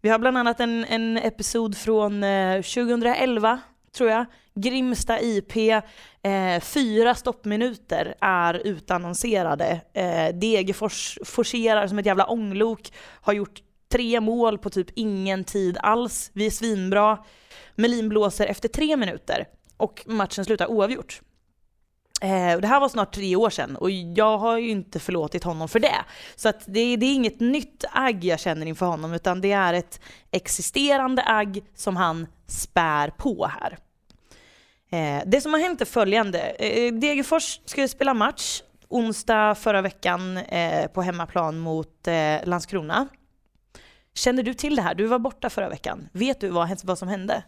Vi har bland annat en, en episod från eh, 2011, tror jag. Grimsta IP, eh, fyra stoppminuter är utannonserade. Eh, Degerfors forcerar som ett jävla ånglok, har gjort tre mål på typ ingen tid alls. Vi är svinbra. Melin blåser efter tre minuter och matchen slutar oavgjort. Eh, och det här var snart tre år sedan och jag har ju inte förlåtit honom för det. Så att det, det är inget nytt agg jag känner inför honom utan det är ett existerande agg som han spär på här. Eh, det som har hänt är följande. Eh, Degerfors skulle spela match onsdag förra veckan eh, på hemmaplan mot eh, Landskrona. Känner du till det här? Du var borta förra veckan. Vet du vad, vad som hände?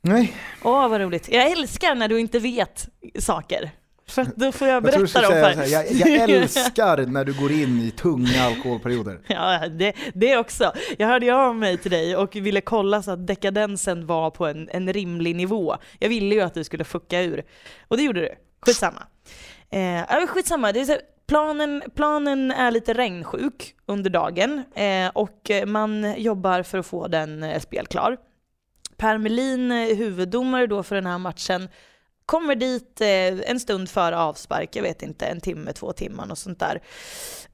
Nej, Åh, vad roligt. Jag älskar när du inte vet saker. För då får jag jag tror du berätta skulle dem för här, jag, jag älskar när du går in i tunga alkoholperioder. Ja, det, det också. Jag hörde av mig till dig och ville kolla så att dekadensen var på en, en rimlig nivå. Jag ville ju att du skulle fucka ur. Och det gjorde du. Skitsamma. Eh, skitsamma. Det är så, planen, planen är lite regnsjuk under dagen eh, och man jobbar för att få den eh, spelklar. Per Melin, eh, huvuddomare då för den här matchen, Kommer dit eh, en stund före avspark, jag vet inte, en timme, två timmar och sånt där.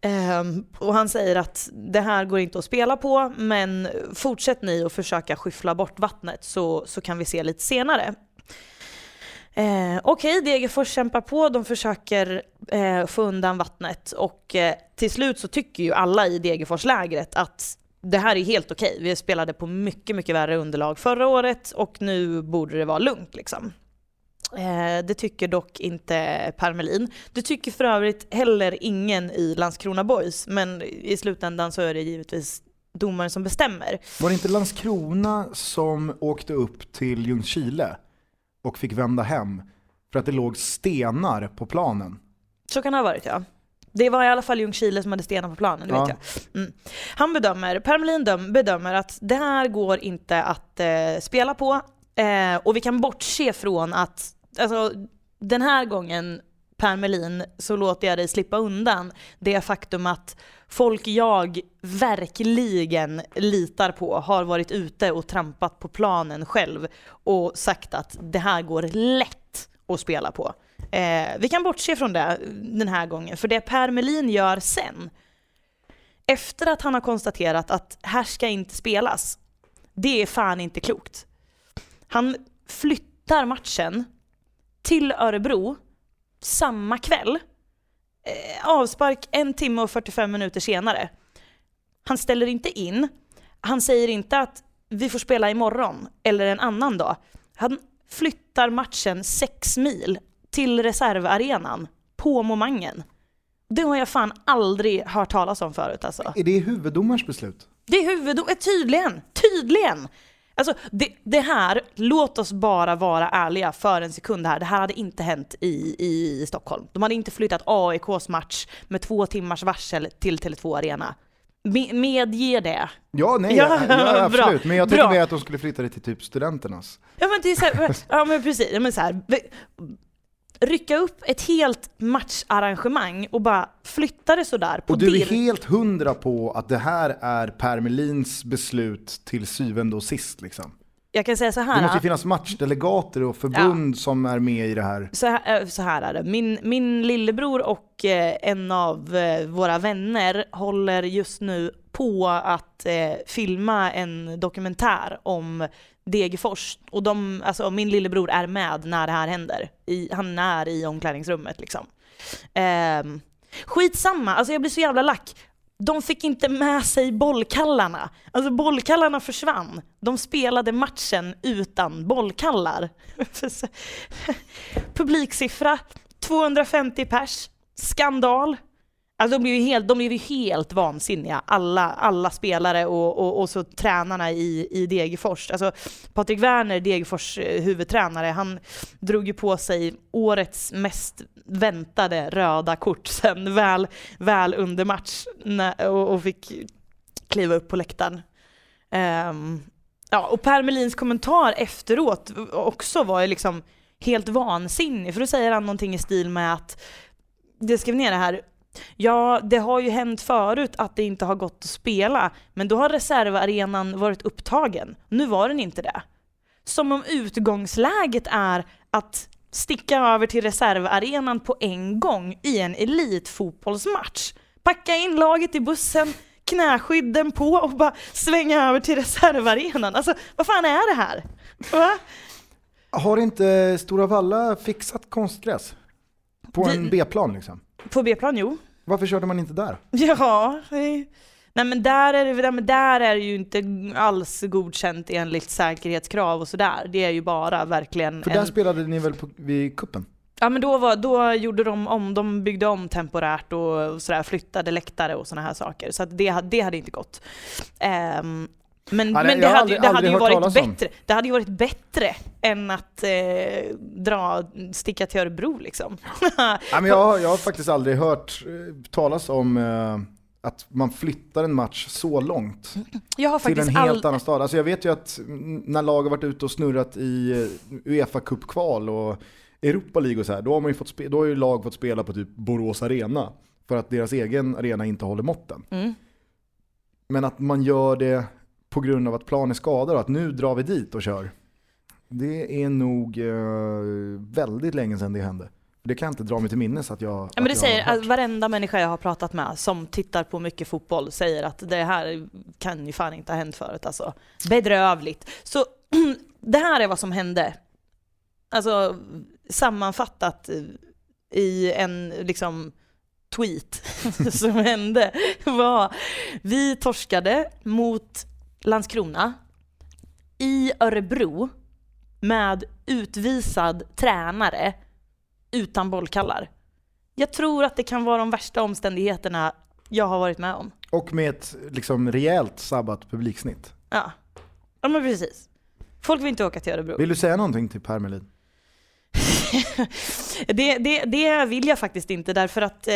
Ehm, och han säger att det här går inte att spela på, men fortsätt ni att försöka skyffla bort vattnet så, så kan vi se lite senare. Eh, Okej, Degerfors kämpar på, de försöker eh, få undan vattnet och eh, till slut så tycker ju alla i Degerforslägret att det här är helt okej. Vi spelade på mycket, mycket värre underlag förra året och nu borde det vara lugnt liksom. Eh, det tycker dock inte Per Melin. Det tycker för övrigt heller ingen i Landskrona Boys, men i slutändan så är det givetvis domaren som bestämmer. Var det inte Landskrona som åkte upp till Ljungskile och fick vända hem för att det låg stenar på planen? Så kan det ha varit ja. Det var i alla fall Ljungskile som hade stenar på planen, det vet Ja. jag. Mm. Han bedömer, Per Melin döm, bedömer att det här går inte att eh, spela på eh, och vi kan bortse från att alltså, den här gången Per Melin så låter jag dig slippa undan det faktum att folk jag verkligen litar på har varit ute och trampat på planen själv och sagt att det här går lätt att spela på. Eh, vi kan bortse från det den här gången, för det Per Melin gör sen, efter att han har konstaterat att här ska inte spelas, det är fan inte klokt. Han flyttar matchen till Örebro samma kväll, eh, avspark en timme och 45 minuter senare. Han ställer inte in, han säger inte att vi får spela imorgon eller en annan dag. Han flyttar matchen sex mil till reservarenan på Momangen. Det har jag fan aldrig hört talas om förut alltså. Är det huvuddomarens beslut? Det är huvudord, eh, tydligen, tydligen! Alltså det, det här, låt oss bara vara ärliga för en sekund här, det här hade inte hänt i, i Stockholm. De hade inte flyttat AIKs match med två timmars varsel till Tele2 Arena. Me, medge det. Ja, nej, Ja, ja, ja, bra, absolut. Men jag tänkte mer att de skulle flytta det till typ studenternas. Ja men, är så här, ja, men precis, ja, men så här, rycka upp ett helt matcharrangemang och bara flytta det sådär på Och du är bild. helt hundra på att det här är Per Melins beslut till syvende och sist liksom? Jag kan säga så Det här. måste ju finnas matchdelegater och förbund som är med i det här. Så här, eh, så här är det. Min, min lillebror och eh, en av eh, våra vänner håller just nu på att eh, filma en dokumentär om Degerfors. Och de, alltså, min lillebror är med när det här händer. I, han är i omklädningsrummet liksom. Eh, skitsamma, alltså jag blir så jävla lack. De fick inte med sig bollkallarna. Alltså bollkallarna försvann. De spelade matchen utan bollkallar. Publiksiffra 250 pers. Skandal. Alltså de blev ju helt, de blev ju helt vansinniga, alla, alla spelare och, och, och så tränarna i, i Degerfors. Alltså Patrik Werner, Degerfors eh, huvudtränare, han drog ju på sig årets mest väntade röda kort sen väl, väl under match när, och, och fick kliva upp på läktaren. Um, ja, och Per Melins kommentar efteråt också var ju liksom helt vansinnig, för då säger han någonting i stil med att, det skrev ner det här, Ja, det har ju hänt förut att det inte har gått att spela, men då har reservarenan varit upptagen. Nu var den inte det. Som om utgångsläget är att sticka över till reservarenan på en gång i en elitfotbollsmatch. Packa in laget i bussen, knäskydden på och bara svänga över till reservarenan. Alltså, vad fan är det här? Va? Har inte Stora Valla fixat konstgräs? På en B-plan liksom? På B-plan, jo. Varför körde man inte där? Ja, nej men där är, det, men där är det ju inte alls godkänt enligt säkerhetskrav och sådär. Det är ju bara verkligen För en... där spelade ni väl på, vid kuppen? Ja men då, var, då gjorde de om, de byggde om temporärt och, och sådär, flyttade läktare och sådana här saker. Så det, det hade inte gått. Ehm, men Ja, det- men det hade, det hade ju varit om. bättre. Det hade ju varit bättre än att eh, dra, sticka till Örebro liksom. Ja, men jag, har- jag har faktiskt aldrig hört eh, talas om eh, att man flyttar en match så långt till en helt all... annan stad. Alltså jag vet ju att när lag har varit ute och snurrat i eh, Uefa Cup-kval och Europa League och så här, då har, man ju fått då har ju lag fått spela på typ Borås Arena för att deras egen arena inte håller måtten. Mm. Men att man gör det på grund av att plan är skadad och att nu drar vi dit och kör. Det är nog eh, väldigt länge sedan det hände. Det kan jag inte dra mig till minnes att jag Ja, men det säger, att varenda människa jag har pratat med som tittar på mycket fotboll säger att det här kan ju fan inte ha hänt förut alltså. Bedrövligt. Så det här är vad som hände. Alltså sammanfattat i en liksom tweet som hände var vi torskade mot Landskrona i Örebro med utvisad tränare utan bollkallar. Jag tror att det kan vara de värsta omständigheterna jag har varit med om. Och med ett liksom, rejält sabbat publiksnitt. Ja, ja men precis. Folk vill inte åka till Örebro. Vill du säga någonting till Per Melin? Det, det, det vill jag faktiskt inte därför att eh,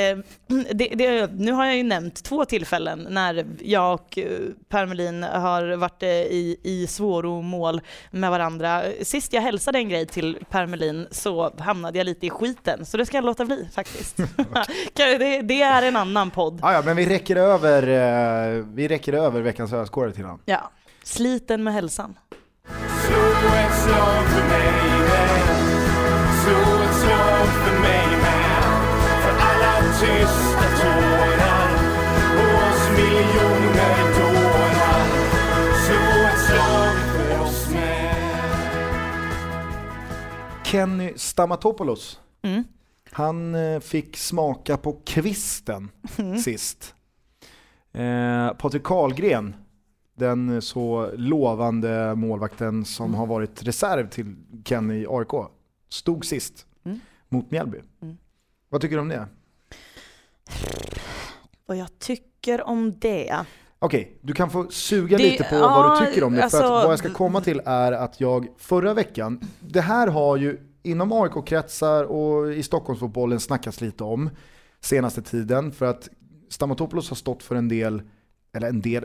det, det, nu har jag ju nämnt två tillfällen när jag och eh, Per Melin har varit eh, i, i svåromål med varandra. Sist jag hälsade en grej till Per Melin så hamnade jag lite i skiten så det ska jag låta bli faktiskt. det, det är en annan podd. Ah, ja, men vi räcker över, vi räcker över veckans ölskåre till honom. Ja. Sliten med hälsan. Slå ett slag för mig med För alla tysta tårar Och oss miljoner dårar Slå ett slag för oss med Kenny Stamatopoulos, Mm. han eh, fick smaka på kvisten Mm. sist. Eh, Patrik Karlgren, den så lovande målvakten som Mm. har varit reserv till Kenny i AIK, stod sist Mm. Mot Mjällby. Mm. Vad tycker du om det? Vad jag tycker om det. Okej, du kan få suga Det- lite på ja, vad du tycker om det. alltså- för att vad jag ska komma till är att jag förra veckan, det här har ju inom AIK-kretsar och i Stockholmsfotbollen snackats lite om senaste tiden. För att Stamatopoulos har stått för en del, eller en del,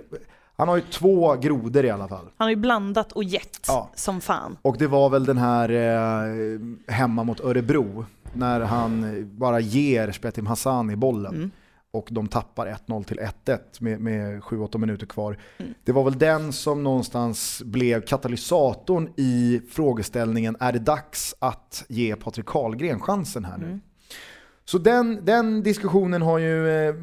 han har ju två grodor i alla fall. Han har ju blandat och gett Ja. som fan. Och det var väl den här eh, hemma mot Örebro, när han bara ger Spetim Hassan i bollen. Mm. och de tappar 1-0 till 1-1 med, med 7-8 minuter kvar. Mm. Det var väl den som någonstans blev katalysatorn i frågeställningen, är det dags att ge Patrik Karlgren chansen här nu? Mm. Så den, den diskussionen har ju eh,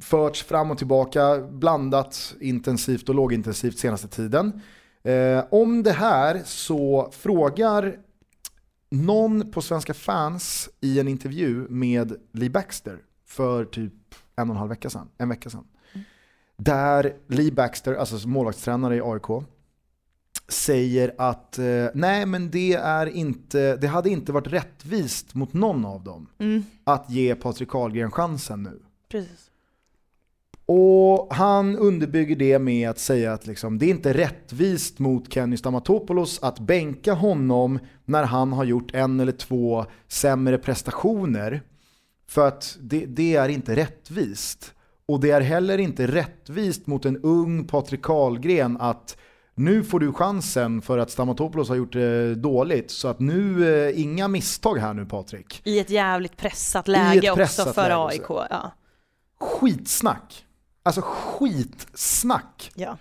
förts fram och tillbaka, blandat intensivt och lågintensivt senaste tiden. Eh, om det här så frågar någon på Svenska fans i en intervju med Lee Baxter för typ en och en halv vecka sedan, en vecka sedan. Där Lee Baxter, alltså målvaktstränare i AIK, säger att eh, nej men det, är inte, det hade inte varit rättvist mot någon av dem Mm, att ge Patrik Karlgren chansen nu. precis. Och han underbygger det med att säga att liksom, det är inte rättvist mot Kenny Stamatopoulos att bänka honom när han har gjort en eller två sämre prestationer. För att det, det är inte rättvist. Och det är heller inte rättvist mot en ung Patrik Karlgren att nu får du chansen för att Stamatopoulos har gjort det dåligt. Så att nu, eh, inga misstag här nu Patrik. I ett jävligt pressat läge pressat också för läge, AIK. Ja. Skitsnack. Alltså skitsnack. Ja.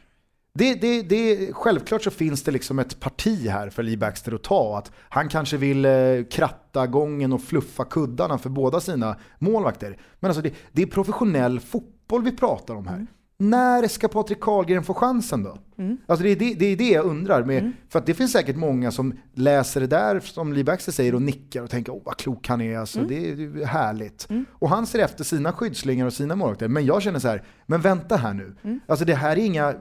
Det, det, det, självklart så finns det liksom ett parti här för Lee Baxter att ta. Att han kanske vill eh, kratta gången och fluffa kuddarna för båda sina målvakter. Men alltså det, det är professionell fotboll vi pratar om här. När ska Patrik Karlgren få chansen då? Alltså det, är det, det är det jag undrar. Med, För att det finns säkert många som läser det där som Lee Baxter säger och nickar och tänker åh vad klok han är, alltså, det, är, det är härligt. Och han ser efter sina skyddslingar och sina målvakter. Men jag känner så här, men vänta här nu. Alltså det här är inga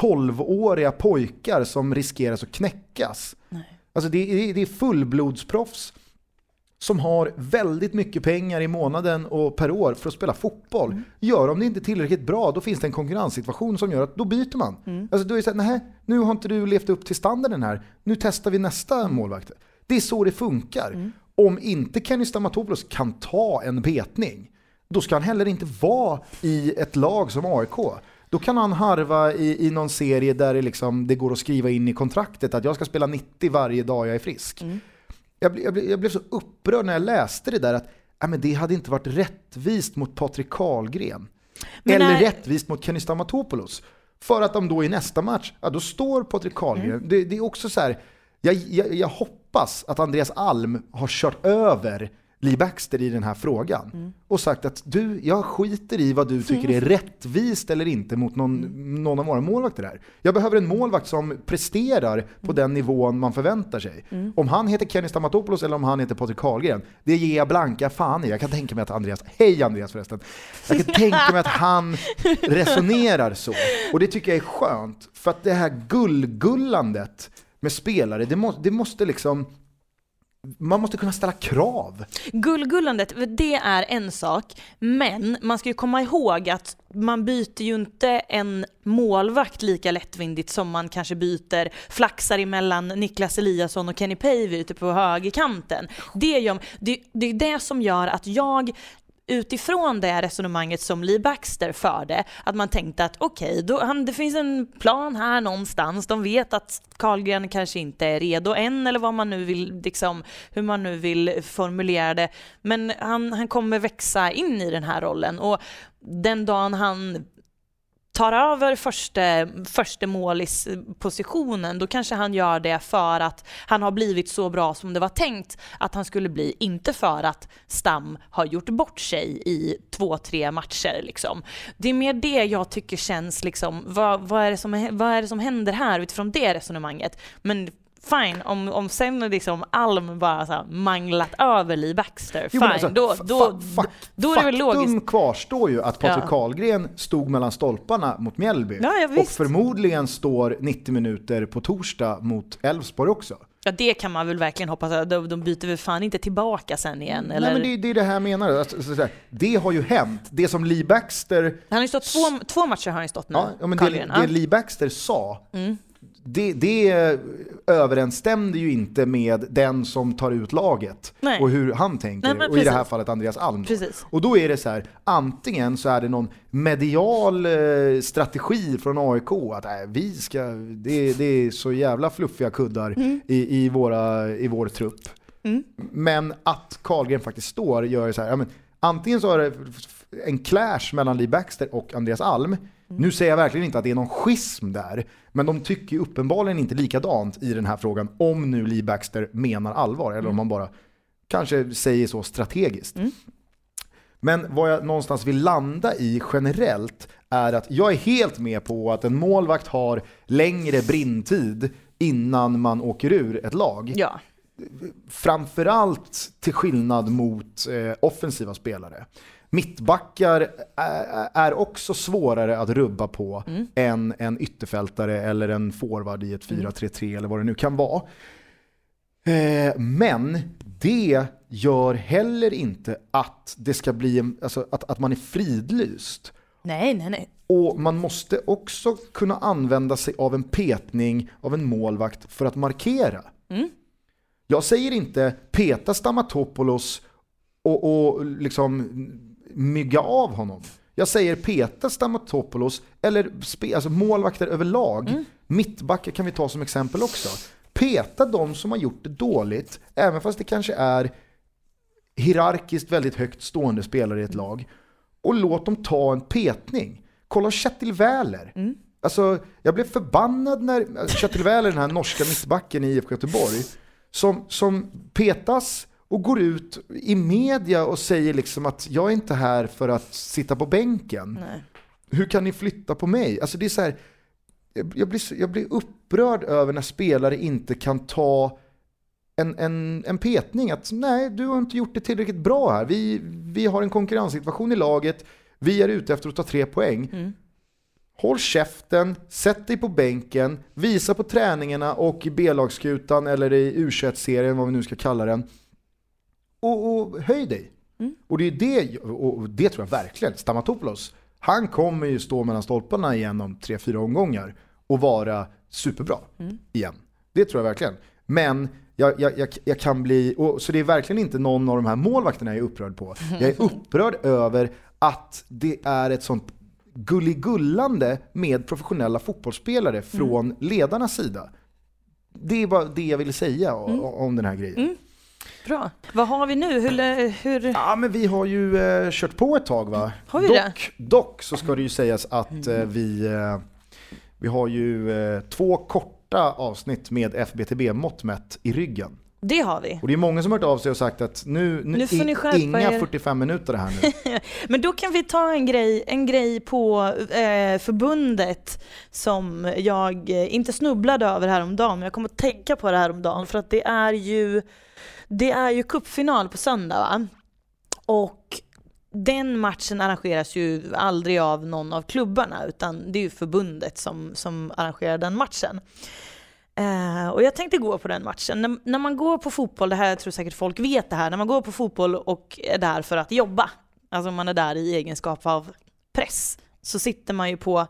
12-åriga pojkar som riskerar att knäckas. Nej. Alltså det är, det är fullblodsproffs som har väldigt mycket pengar i månaden och per år för att spela fotboll. Mm. Gör de det inte tillräckligt bra, då finns det en konkurrenssituation som gör att då byter man. Mm. Alltså då är det så nej, nu har inte du levt upp till standarden här, nu testar vi nästa målvakt. Det är så det funkar. Mm. Om inte Kenny Stamatopoulos kan ta en betning, då ska han heller inte vara i ett lag som AIK. Då kan han harva i, i någon serie där det, liksom, det går att skriva in i kontraktet att jag ska spela 90 varje dag jag är frisk. Mm. Jag, ble- jag, ble- jag blev så upprörd när jag läste det där att äh, men det hade inte varit rättvist mot Patrik Karlgren. Men eller när- rättvist mot Kenny Stamatopoulos. För att de då i nästa match, ja då står Patrik Karlgren. Mm. Det, det är också så här, Jag, jag, jag hoppas att Andreas Alm har kört över Lee Baxter i den här frågan Mm. och sagt att du, jag skiter i vad du tycker är rättvist eller inte mot någon, Mm. någon av våra målvakter här. Jag behöver en målvakt som presterar Mm. på den nivån man förväntar sig. Om han heter Kenny Stamatopoulos eller om han heter Patrik Karlgren, det ger jag blanka fan i. Jag kan tänka mig att Andreas, hej Andreas förresten, jag kan tänka mig att han resonerar så. Och det tycker jag är skönt, för att det här gullgullandet med spelare, det, må, det måste liksom man måste kunna ställa krav. Gullgullandet, det är en sak, men man ska ju komma ihåg att man byter ju inte en målvakt lika lättvindigt som man kanske byter flaxar emellan Niklas Eliasson och Kenny Pavey ute på högerkanten. Det, gör, det, det är det som gör att jag utifrån det resonemanget som Lee Baxter förde, att man tänkte att okej, okay, det finns en plan här någonstans, de vet att Karlgren kanske inte är redo än eller vad man nu vill, liksom, hur man nu vill formulera det, men han, han kommer växa in i den här rollen och den dagen han tar över första, första målispositionen, då kanske han gör det för att han har blivit så bra som det var tänkt att han skulle bli, inte för att Stam har gjort bort sig i två, tre matcher. Liksom. Det är mer det jag tycker känns, liksom, vad, vad, är det som, vad är det som händer här utifrån det resonemanget? Men fine, om, om sen liksom Alm bara så manglat över Lee Baxter, Jo, fine, alltså, då, då, fa- då är det väl Faktum logiskt. kvarstår ju att Patrik Ja. Karlgren stod mellan stolparna mot Mjällby. Ja, ja, och förmodligen står 90 minuter på torsdag mot Elfsborg också. Ja det kan man väl verkligen hoppas, att de, de byter väl fan inte tillbaka sen igen eller? Nej men det, det är det här jag menar. Alltså, det har ju hänt. Det som Lee Baxter, Han har ju stått två, två matcher har han ju stått nu, ja, men det, det. Lee Baxter sa, Mm. Det, det överensstämde ju inte med den som tar ut laget Nej. och hur han tänker. Nej, och i det här fallet Andreas Alm. Precis. Och då är det så här, antingen så är det någon medial eh, strategi från AIK att äh, vi ska, det, det är så jävla fluffiga kuddar i, i, våra, i vår trupp. Mm. Men att Karlgren faktiskt står gör så här, ja, men, antingen så är det en clash mellan Lee Baxter och Andreas Alm. Nu säger jag verkligen inte att det är någon schism där, men de tycker ju uppenbarligen inte likadant i den här frågan om nu Lee Baxter menar allvar eller om man bara kanske säger så strategiskt. Men vad jag någonstans vill landa i generellt är att jag är helt med på att en målvakt har längre brintid innan man åker ur ett lag. Ja. Framförallt till skillnad mot eh, offensiva spelare. Mittbackar är, också svårare att rubba på än en ytterfältare eller en forward i ett 4-3-3 eller vad det nu kan vara. Eh, men det gör heller inte att det ska bli alltså att, att man är fridlyst. Nej, nej, nej. Och man måste också kunna använda sig av en petning av en målvakt för att markera. Jag säger inte peta Stamatopoulos och, och liksom mygga av honom. Jag säger peta Stamatopoulos, eller spe, alltså målvakter överlag. Mittbackar kan vi ta som exempel också. Peta de som har gjort det dåligt, även fast det kanske är hierarkiskt väldigt högt stående spelare i ett lag. Och låt dem ta en petning. Kolla Kjetil Wähler. Alltså, jag blev förbannad när Kjetil Wähler, den här norska mittbacken i IFK Göteborg, som, som petas och går ut i media och säger liksom att jag är inte här för att sitta på bänken. nej. Hur kan ni flytta på mig? Alltså det är så här, jag, blir, jag blir upprörd över när spelare inte kan ta en, en, en petning. Att nej, du har inte gjort det tillräckligt bra här. Vi, vi har en konkurrenssituation i laget. Vi är ute efter att ta tre poäng. Mm. Håll käften, sätt dig på bänken, visa på träningarna och i B-lagsskutan eller i U21-serien, vad vi nu ska kalla den. Och, och höj dig. Mm. Och det är det, och det tror jag verkligen, Stamatopoulos, han kommer ju stå mellan stolparna igen om tre, fyra omgångar och vara superbra Mm. igen. Det tror jag verkligen. Men jag, jag, jag, jag kan bli, och, så det är verkligen inte någon av de här målvakterna jag är upprörd på. Jag är upprörd över att det är ett sånt gulligullande med professionella fotbollsspelare från ledarnas sida. Det är bara det jag ville säga o- om den här grejen. Bra. Vad har vi nu? Hur, hur... Ja, men vi har ju eh, kört på ett tag va? Har vi dock, dock så ska det ju sägas att eh, vi, eh, vi har ju eh, två korta avsnitt med FBTB-mått mätt i ryggen. Det har vi. Och det är många som har hört av sig och sagt att nu, nu, Nu får ni skärpa inga er. 45 minuter här nu. Men då kan vi ta en grej, en grej på eh, förbundet som jag eh, inte snubblade över häromdagen, men jag kommer att tänka på det häromdagen för att det är ju, det är ju cupfinal på söndag va? Och den matchen arrangeras ju aldrig av någon av klubbarna utan det är ju förbundet som, som arrangerar den matchen. Eh, och jag tänkte gå på den matchen. När, när man går på fotboll, det här jag tror säkert folk vet det här, när man går på fotboll och är där för att jobba, alltså man är där i egenskap av press, så sitter man ju på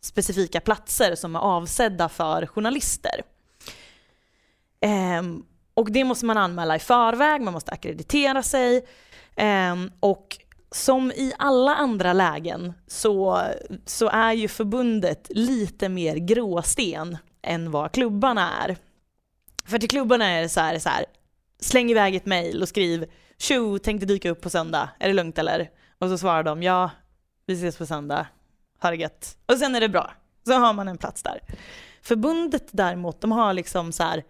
specifika platser som är avsedda för journalister. Um, och det måste man anmäla i förväg, man måste akkreditera sig. Um, och som i alla andra lägen så, så är ju förbundet lite mer gråsten än vad klubbarna är. För till klubbarna är det så här, så här släng iväg ett mejl och skriv tjo, tänkte dyka upp på söndag, är det lugnt eller? Och så svarar de ja, vi ses på söndag, ha det gött. Och sen är det bra, så har man en plats där. Förbundet däremot, de har liksom så här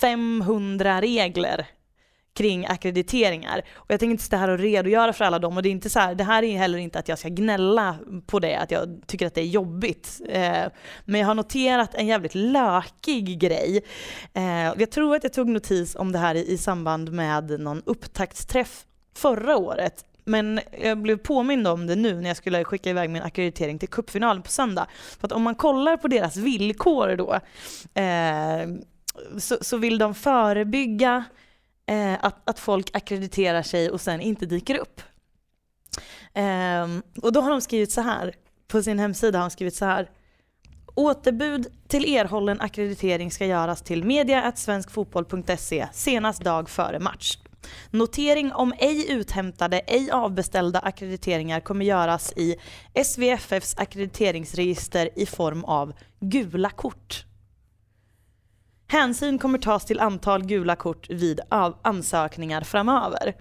500 regler kring akkrediteringar. Och jag tänker inte sitta här och redogöra för alla dem och det är inte så här, det här är heller inte att jag ska gnälla på det, att jag tycker att det är jobbigt. Eh, men jag har noterat en jävligt lökig grej. Eh, jag tror att jag tog notis om det här i, i samband med någon upptaktsträff förra året. Men jag blev påmind om det nu när jag skulle skicka iväg min akkreditering till cupfinalen på söndag. För att om man kollar på deras villkor då eh, så, så vill de förebygga eh, att, att folk akkrediterar sig och sen inte dyker upp. Eh, och då har de skrivit så här, på sin hemsida har de skrivit så här. Återbud till erhållen akkreditering ska göras till media.svenskfotboll.se senast dag före match. Notering om ej uthämtade, ej avbeställda akkrediteringar kommer göras i SVFFs ackrediteringsregister i form av gula kort. Hänsyn kommer tas till antal gula kort vid ansökningar framöver.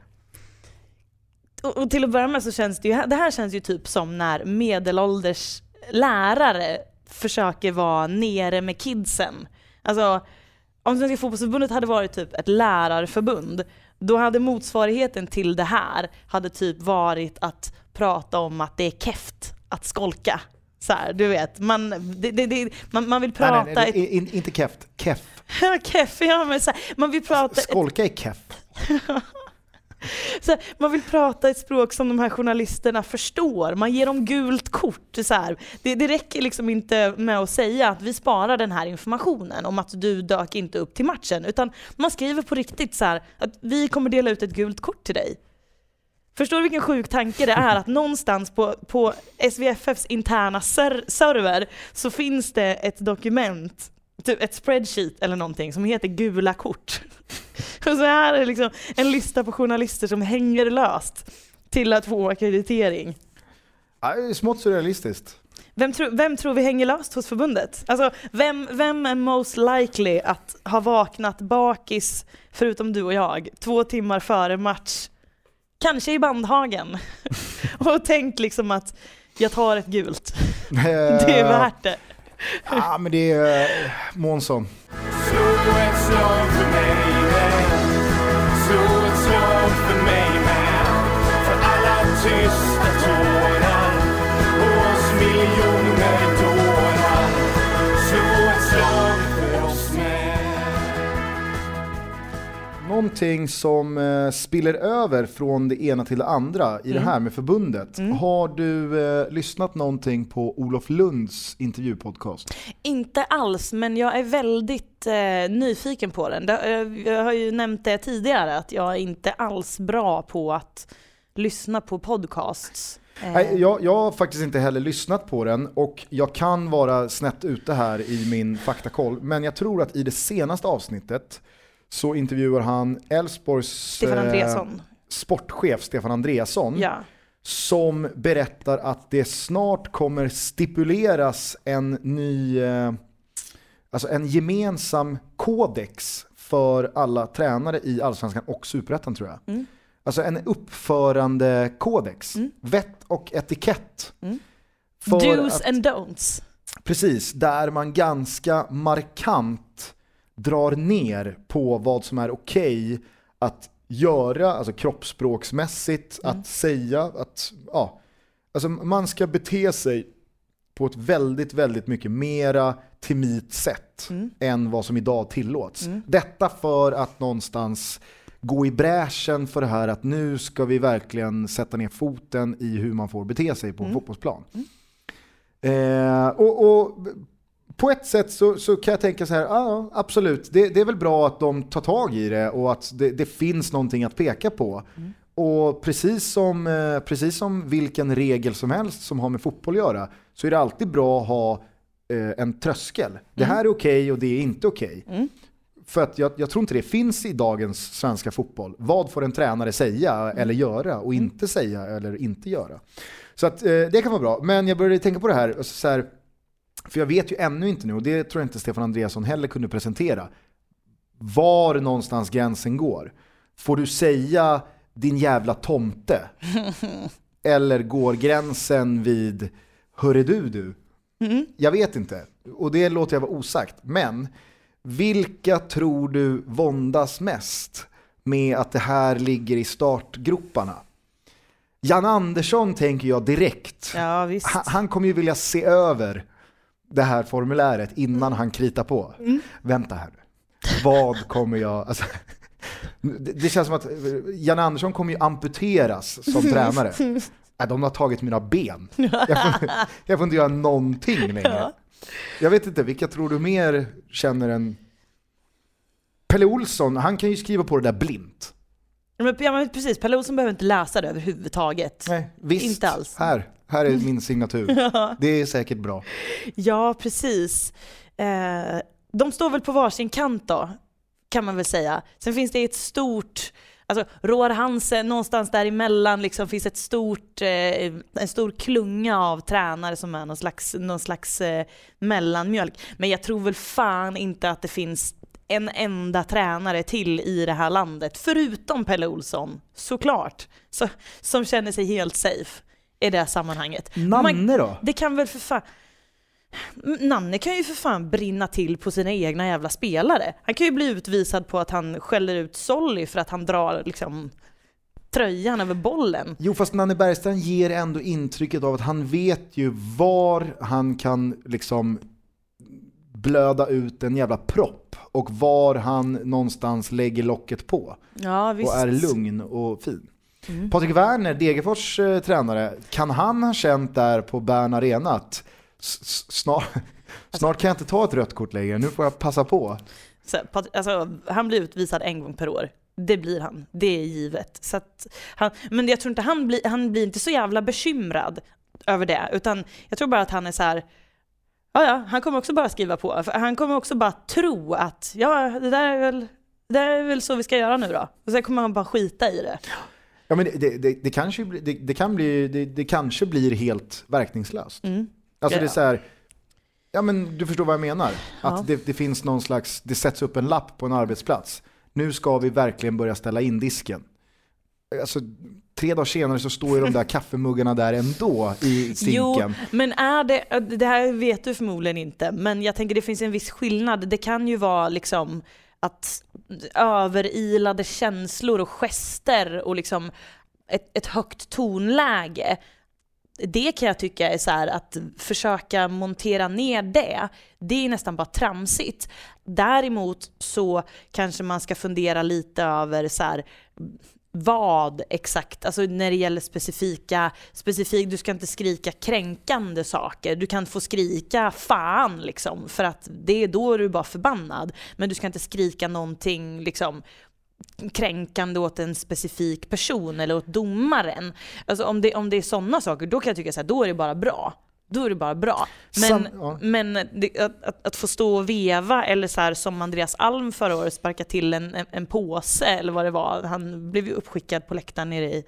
Och, och till att börja med så känns det ju, det här känns ju typ som när medelålders lärare försöker vara nere med kidsen. Alltså, om Svenska fotbollsförbundet hade varit typ ett lärarförbund, då hade motsvarigheten till det här hade typ varit att prata om att det är keft att skolka. Så här, du vet, man, det, det, det, man, man vill nej, prata... nej, nej, är in, inte keft, keff. keff, ja, men så här, man vill prata... Skolka är keff. Så här, man vill prata ett språk som de här journalisterna förstår. Man ger dem gult kort. Så här. Det, det räcker liksom inte med att säga att vi sparar den här informationen om att du dök inte upp till matchen. Utan man skriver på riktigt så här, att vi kommer dela ut ett gult kort till dig. Förstår du vilken sjuk tanke det är att någonstans på, på SVFFs interna ser server så finns det ett dokument, typ ett spreadsheet eller någonting som heter gula kort. Och så här är det liksom en lista på journalister som hänger löst till att få akkreditering. Smått surrealistiskt. Vem, tro, vem tror vi hänger löst hos förbundet? Alltså, vem, vem är most likely att ha vaknat bakis, förutom du och jag, två timmar före match, kanske i Bandhagen, och tänkt liksom att jag tar ett gult. Det är värt det. Ja, men det är uh, Månsson. Någonting som eh, spiller över från det ena till det andra i det här med förbundet. Har du eh, lyssnat någonting på Olof Lunds intervjupodcast? Inte alls, men jag är väldigt eh, nyfiken på den. Eh, jag har ju nämnt det tidigare, att jag är inte alls bra på att lyssna på podcasts. Eh, Nej, jag, jag har faktiskt inte heller lyssnat på den och jag kan vara snett ute här i min faktakoll. Men jag tror att i det senaste avsnittet så intervjuar han Elfsborgs eh, sportchef Stefan Andreasson. Ja. som berättar att det snart kommer stipuleras en ny, eh, alltså en gemensam kodex för alla tränare i Allsvenskan och Superettan tror jag. Mm. Alltså en uppförandekodex, vett och etikett. Mm. Do's att- and don'ts. Precis, där man ganska markant drar ner på vad som är okej att göra, alltså kroppsspråksmässigt, att säga, att ja, alltså man ska bete sig på ett väldigt, väldigt mycket mera timit sätt än vad som idag tillåts. Detta för att någonstans gå i bräschen för det här att nu ska vi verkligen sätta ner foten i hur man får bete sig på en fotbollsplan. Eh, och, och på ett sätt så, så kan jag tänka så här, ja absolut, det, det är väl bra att de tar tag i det och att det, det finns någonting att peka på. Och precis som, eh, precis som vilken regel som helst som har med fotboll att göra så är det alltid bra att ha eh, en tröskel. Det här är okej och det är inte okej. För att jag, jag tror inte det finns i dagens svenska fotboll. Vad får en tränare säga eller göra och inte säga eller inte göra? Så att, eh, det kan vara bra. Men jag började tänka på det här, så här, för jag vet ju ännu inte nu, och det tror jag inte Stefan Andreasson heller kunde presentera, var någonstans gränsen går. Får du säga din jävla tomte? Eller går gränsen vid hörre du du? Jag vet inte, och det låter jag vara osagt. Men vilka tror du våndas mest med att det här ligger i startgroparna? Jan Andersson tänker jag direkt. Ja. Han, han kommer ju vilja se över det här formuläret innan han kritar på. Vänta här nu. Vad kommer jag... Alltså, det, känns som att Jan Andersson kommer ju amputeras som tränare. Nej, de har tagit mina ben. Jag får, jag får inte göra någonting längre. Jag vet inte, vilka tror du mer känner en... Pelle Olsson, han kan ju skriva på det där blint. Men, ja, men precis, Pelle Olsson behöver inte läsa det överhuvudtaget. Nej, visst. Inte alls. Här, här är min signatur. Det är säkert bra. Ja, precis. Eh, de står väl på varsin kant då, kan man väl säga. Sen finns det ett stort, alltså Roar Hansen, någonstans däremellan liksom finns ett stort, eh, en stor klunga av tränare som är någon slags, någon slags eh, mellanmjölk. Men jag tror väl fan inte att det finns en enda tränare till i det här landet, förutom Pelle Olsson, såklart, så, som känner sig helt safe i det här sammanhanget. Nanne då? Det kan väl för fan... Nanne kan ju för fan brinna till på sina egna jävla spelare. Han kan ju bli utvisad på att han skäller ut Solly för att han drar liksom tröjan över bollen. Jo, fast Nanne Bergstrand ger ändå intrycket av att han vet ju var han kan liksom blöda ut en jävla propp och var han någonstans lägger locket på Ja, visst. och är lugn och fin. Patrik Werner, Degerfors eh, tränare, kan han ha känt där på Bern Arena att s- s- snart, snart kan jag inte ta ett rött kort längre, nu får jag passa på. Så, alltså, han blir utvisad en gång per år. Det blir han, det är givet. Så han, men jag tror inte han blir, han blir inte så jävla bekymrad över det, utan jag tror bara att han är så här. Ja, ja, han kommer också bara skriva på. För Han kommer också bara tro att ja, det där är väl, det där är väl så vi ska göra nu då. Och sen kommer han bara skita i det. Ja, men det, det, det, det, kanske, det, det, kan bli, det, kanske blir helt verkningslöst. Mm. Alltså Ja. det är så här, ja men du förstår vad jag menar. Ja. Att det, det finns någon slags, det sätts upp en lapp på en arbetsplats. Nu ska vi verkligen börja ställa in disken. Alltså, tre dagar senare så står ju de där kaffemuggarna där ändå i Jo, sinken. men är det, det här vet du förmodligen inte, men jag tänker det finns en viss skillnad. Det kan ju vara liksom att överilade känslor och gester och liksom ett, ett högt tonläge. Det kan jag tycka är så här att försöka montera ner det, det är nästan bara tramsigt. Däremot så kanske man ska fundera lite över så här, vad exakt, alltså när det gäller specifika, specifik, du ska inte skrika kränkande saker. Du kan få skrika fan liksom, för att det är då du är bara förbannad. Men du ska inte skrika någonting liksom kränkande åt en specifik person eller åt domaren. Alltså om det, om det är sådana saker, då kan jag tycka så här, då är det bara bra. Då är det bara bra. Men, Sam- ja. men det, att, att, att få stå och veva eller så här, som Andreas Alm förra året sparka till en, en, en påse eller vad det var. Han blev ju uppskickad på läktaren nere i,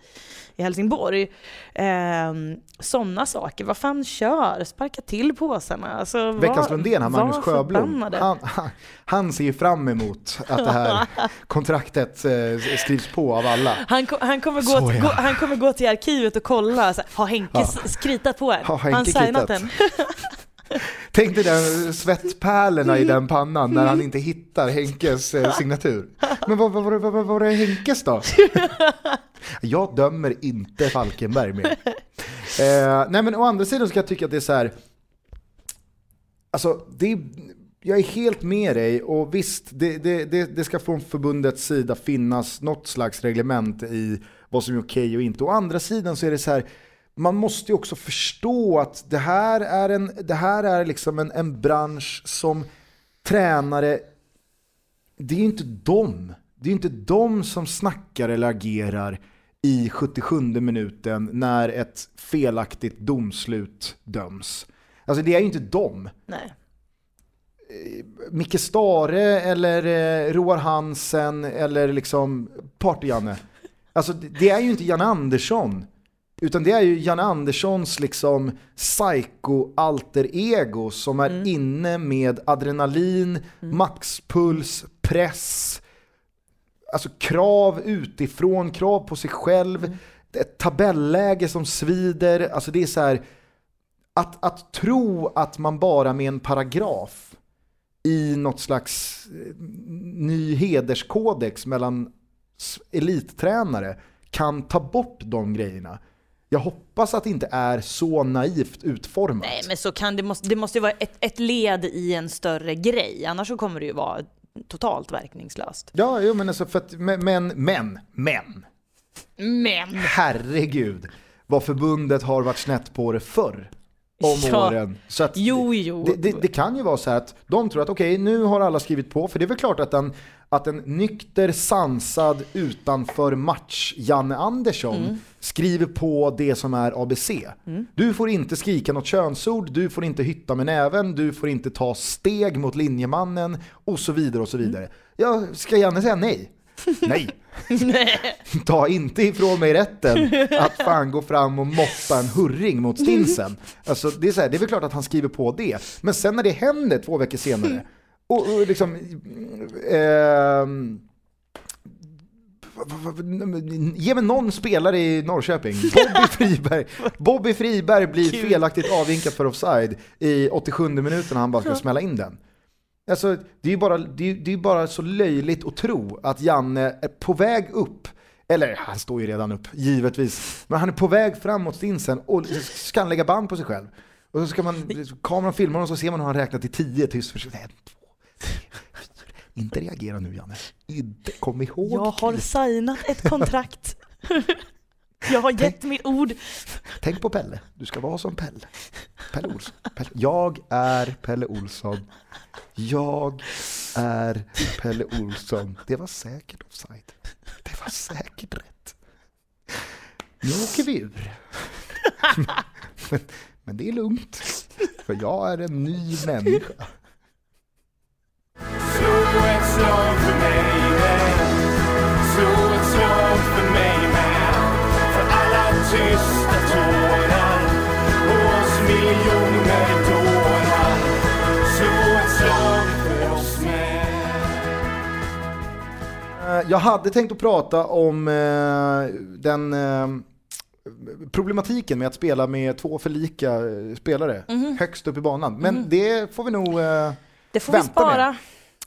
i Helsingborg. Ehm, Sådana saker. Vad fan kör? Sparka till påsarna. Alltså, var- Veckans Lundén, han Magnus Sjöblom, han, han, han ser ju fram emot att det här kontraktet eh, skrivs på av alla. Han, han, kommer gå, ja. gå, han kommer gå till arkivet och kolla, så, har Henke Ja. skritat på en? Har han signat den? Tänk dig den svettpärlorna i den pannan när han inte hittar Henkes eh, signatur. Men vad vad- vad- vad- var det Henkes då? Jag dömer inte Falkenberg mer. Eh, nej men å andra sidan så kan jag tycka att det är så här. Alltså, det är, jag är helt med dig och visst, det, det, det, det ska från förbundets sida finnas något slags reglement i vad som är okej och inte. Å andra sidan så är det så här, man måste ju också förstå att det här är, en, det här är liksom en, en bransch som tränare, det är ju inte dem. Det är inte de som snackar eller agerar i 77 minuten när ett felaktigt domslut döms. Alltså det är ju inte dem. Nej. Micke Stare eller eh, Roar Hansen eller liksom Party-Janne. Alltså det det är ju inte Janne Andersson. Utan det är ju Janne Anderssons liksom psycho-alter-ego som är inne med adrenalin, maxpuls, press, alltså krav utifrån, krav på sig själv, ett tabelläge som svider. Alltså det är så här, att, att tro att man bara med en paragraf i något slags eh, ny hederskodex mellan elittränare kan ta bort de grejerna. Jag hoppas att det inte är så naivt utformat. Nej, men så kan det måste, det måste ju vara ett, ett led i en större grej, annars så kommer det ju vara totalt verkningslöst. Ja, jo, men alltså för att, men, men, men, men, Men! herregud vad förbundet har varit snett på det förr om Ja. åren. Så att Jo, jo. Det, det, det kan ju vara så här att de tror att okej, nu har alla skrivit på, för det är väl klart att en, att en nykter, sansad, utanför match Janne Andersson Mm. skriver på det som är ABC. Du får inte skrika något könsord, du får inte hytta med näven, du får inte ta steg mot linjemannen och så vidare och så vidare. Ja, ska Janne säga nej? Nej. Ta inte ifrån mig rätten att fan gå fram och moppa en hurring mot stinsen. Alltså, det, är så här, det är väl klart att han skriver på det. Men sen när det händer två veckor senare, och, och liksom... ehm, Ge mig någon spelare i Norrköping. Bobby Friberg, Bobby Friberg blir felaktigt avvinkad för offside i 87 minuten när han bara ska smälla in den. Alltså, det är ju bara, det är, det är bara så löjligt att tro att Janne är på väg upp, eller han står ju redan upp, givetvis, men han är på väg framåt stinsen och ska lägga band på sig själv. Och så ska man, kameran filmar och så ser man hur han räknar till tio tyst för sig. Inte reagera nu Janne. Inte, kom ihåg. Jag har signat ett kontrakt. Jag har gett mitt ord. Tänk på Pelle, du ska vara som Pelle. Pelle Olsson. Pelle. Jag är Pelle Olsson. Jag är Pelle Olsson. Det var säkert offside. Det var säkert rätt. Nu åker vi ur. Men, men det är lugnt, för jag är en ny människa. Slå ett slag för mig med Slå ett slag för mig med För alla tysta tårar Och oss miljoner dårar Slå ett slag för oss med Jag hade tänkt att prata om eh, den eh, problematiken med att spela med två för lika eh, spelare högst upp i banan. Men det får vi nog... Det får vi Vänta med. spara.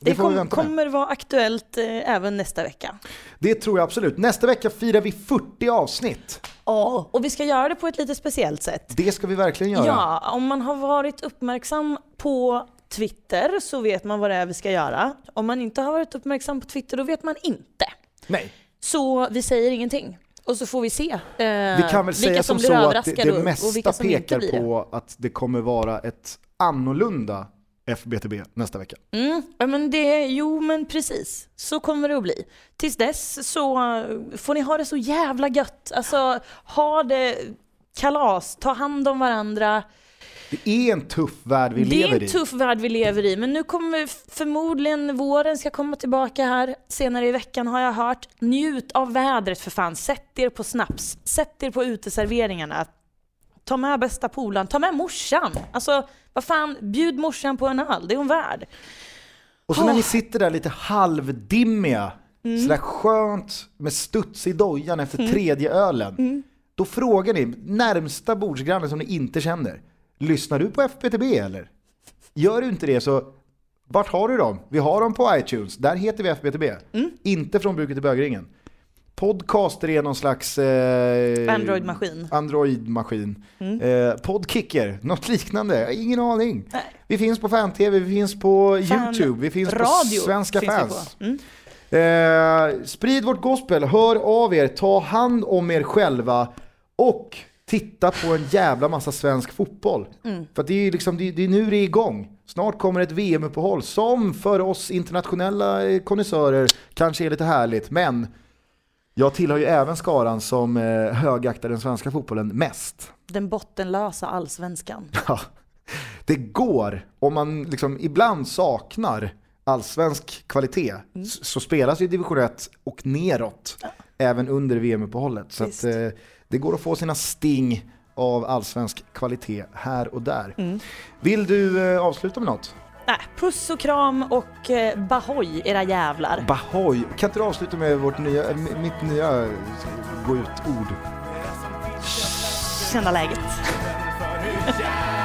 Det Det vi kom, med. kommer vara aktuellt eh, även nästa vecka. Det tror jag absolut. Nästa vecka firar vi 40 avsnitt. Ja, och vi ska göra det på ett lite speciellt sätt. Det ska vi verkligen göra. Ja, om man har varit uppmärksam på Twitter så vet man vad det är vi ska göra. Om man inte har varit uppmärksam på Twitter då vet man inte. Nej, Så vi säger ingenting. Och så får vi se eh, vi kan väl säga som som så att det, det mesta pekar det. på att det kommer vara ett annorlunda FBTB nästa vecka. Mm, ja, men det, jo men precis, så kommer det att bli. Tills dess så eh, får ni ha det så jävla gött. Alltså ha det kalas, ta hand om varandra. Det är en tuff värld vi det lever är en i. tuff värld vi lever i, men nu kommer förmodligen våren ska komma tillbaka här senare i veckan har jag hört. Njut av vädret för fan, sätt er på snaps, sätt er på uteserveringarna. Ta med bästa polaren, ta med morsan. Alltså vad fan, bjud morsan på en öl, det är hon värd. Och så när Åh. ni sitter där lite halvdimmiga, Mm. sådär skönt med studs i dojan efter tredje ölen. Mm. Då frågar ni närmsta bordsgrannen som ni inte känner. lyssnar du på FBTB eller? Gör du inte det så, vart har du dem? Vi har dem på iTunes, där heter vi FBTB. Mm. Inte från Bruket i bögringen. Podcaster är någon slags... Eh, Android-maskin. Android-maskin. Eh, Podkicker, något liknande, ingen aning. Nej. Vi finns på fan-tv, vi finns på Fan- YouTube, vi finns Radio på Svenska finns fans. på. Mm. Eh, sprid vårt gospel, hör av er, ta hand om er själva och titta på en jävla massa svensk fotboll. För att det, är liksom, det, det är nu det är igång. Snart kommer ett VM-uppehåll som för oss internationella eh, konnässörer kanske är lite härligt. Men jag tillhör ju även skaran som eh, högaktar den svenska fotbollen mest. Den bottenlösa allsvenskan. Ja, det går, om man liksom ibland saknar allsvensk kvalitet, s- så spelas ju division 1 och neråt även under VM-uppehållet. Så att, eh, det går att få sina sting av allsvensk kvalitet här och där. Vill du eh, avsluta med något? Nej, puss och kram och eh, bahoj era jävlar. Bahoy, kan inte du avsluta med vårt nya, eh, mitt nya eh, gå ut-ord? Känna läget.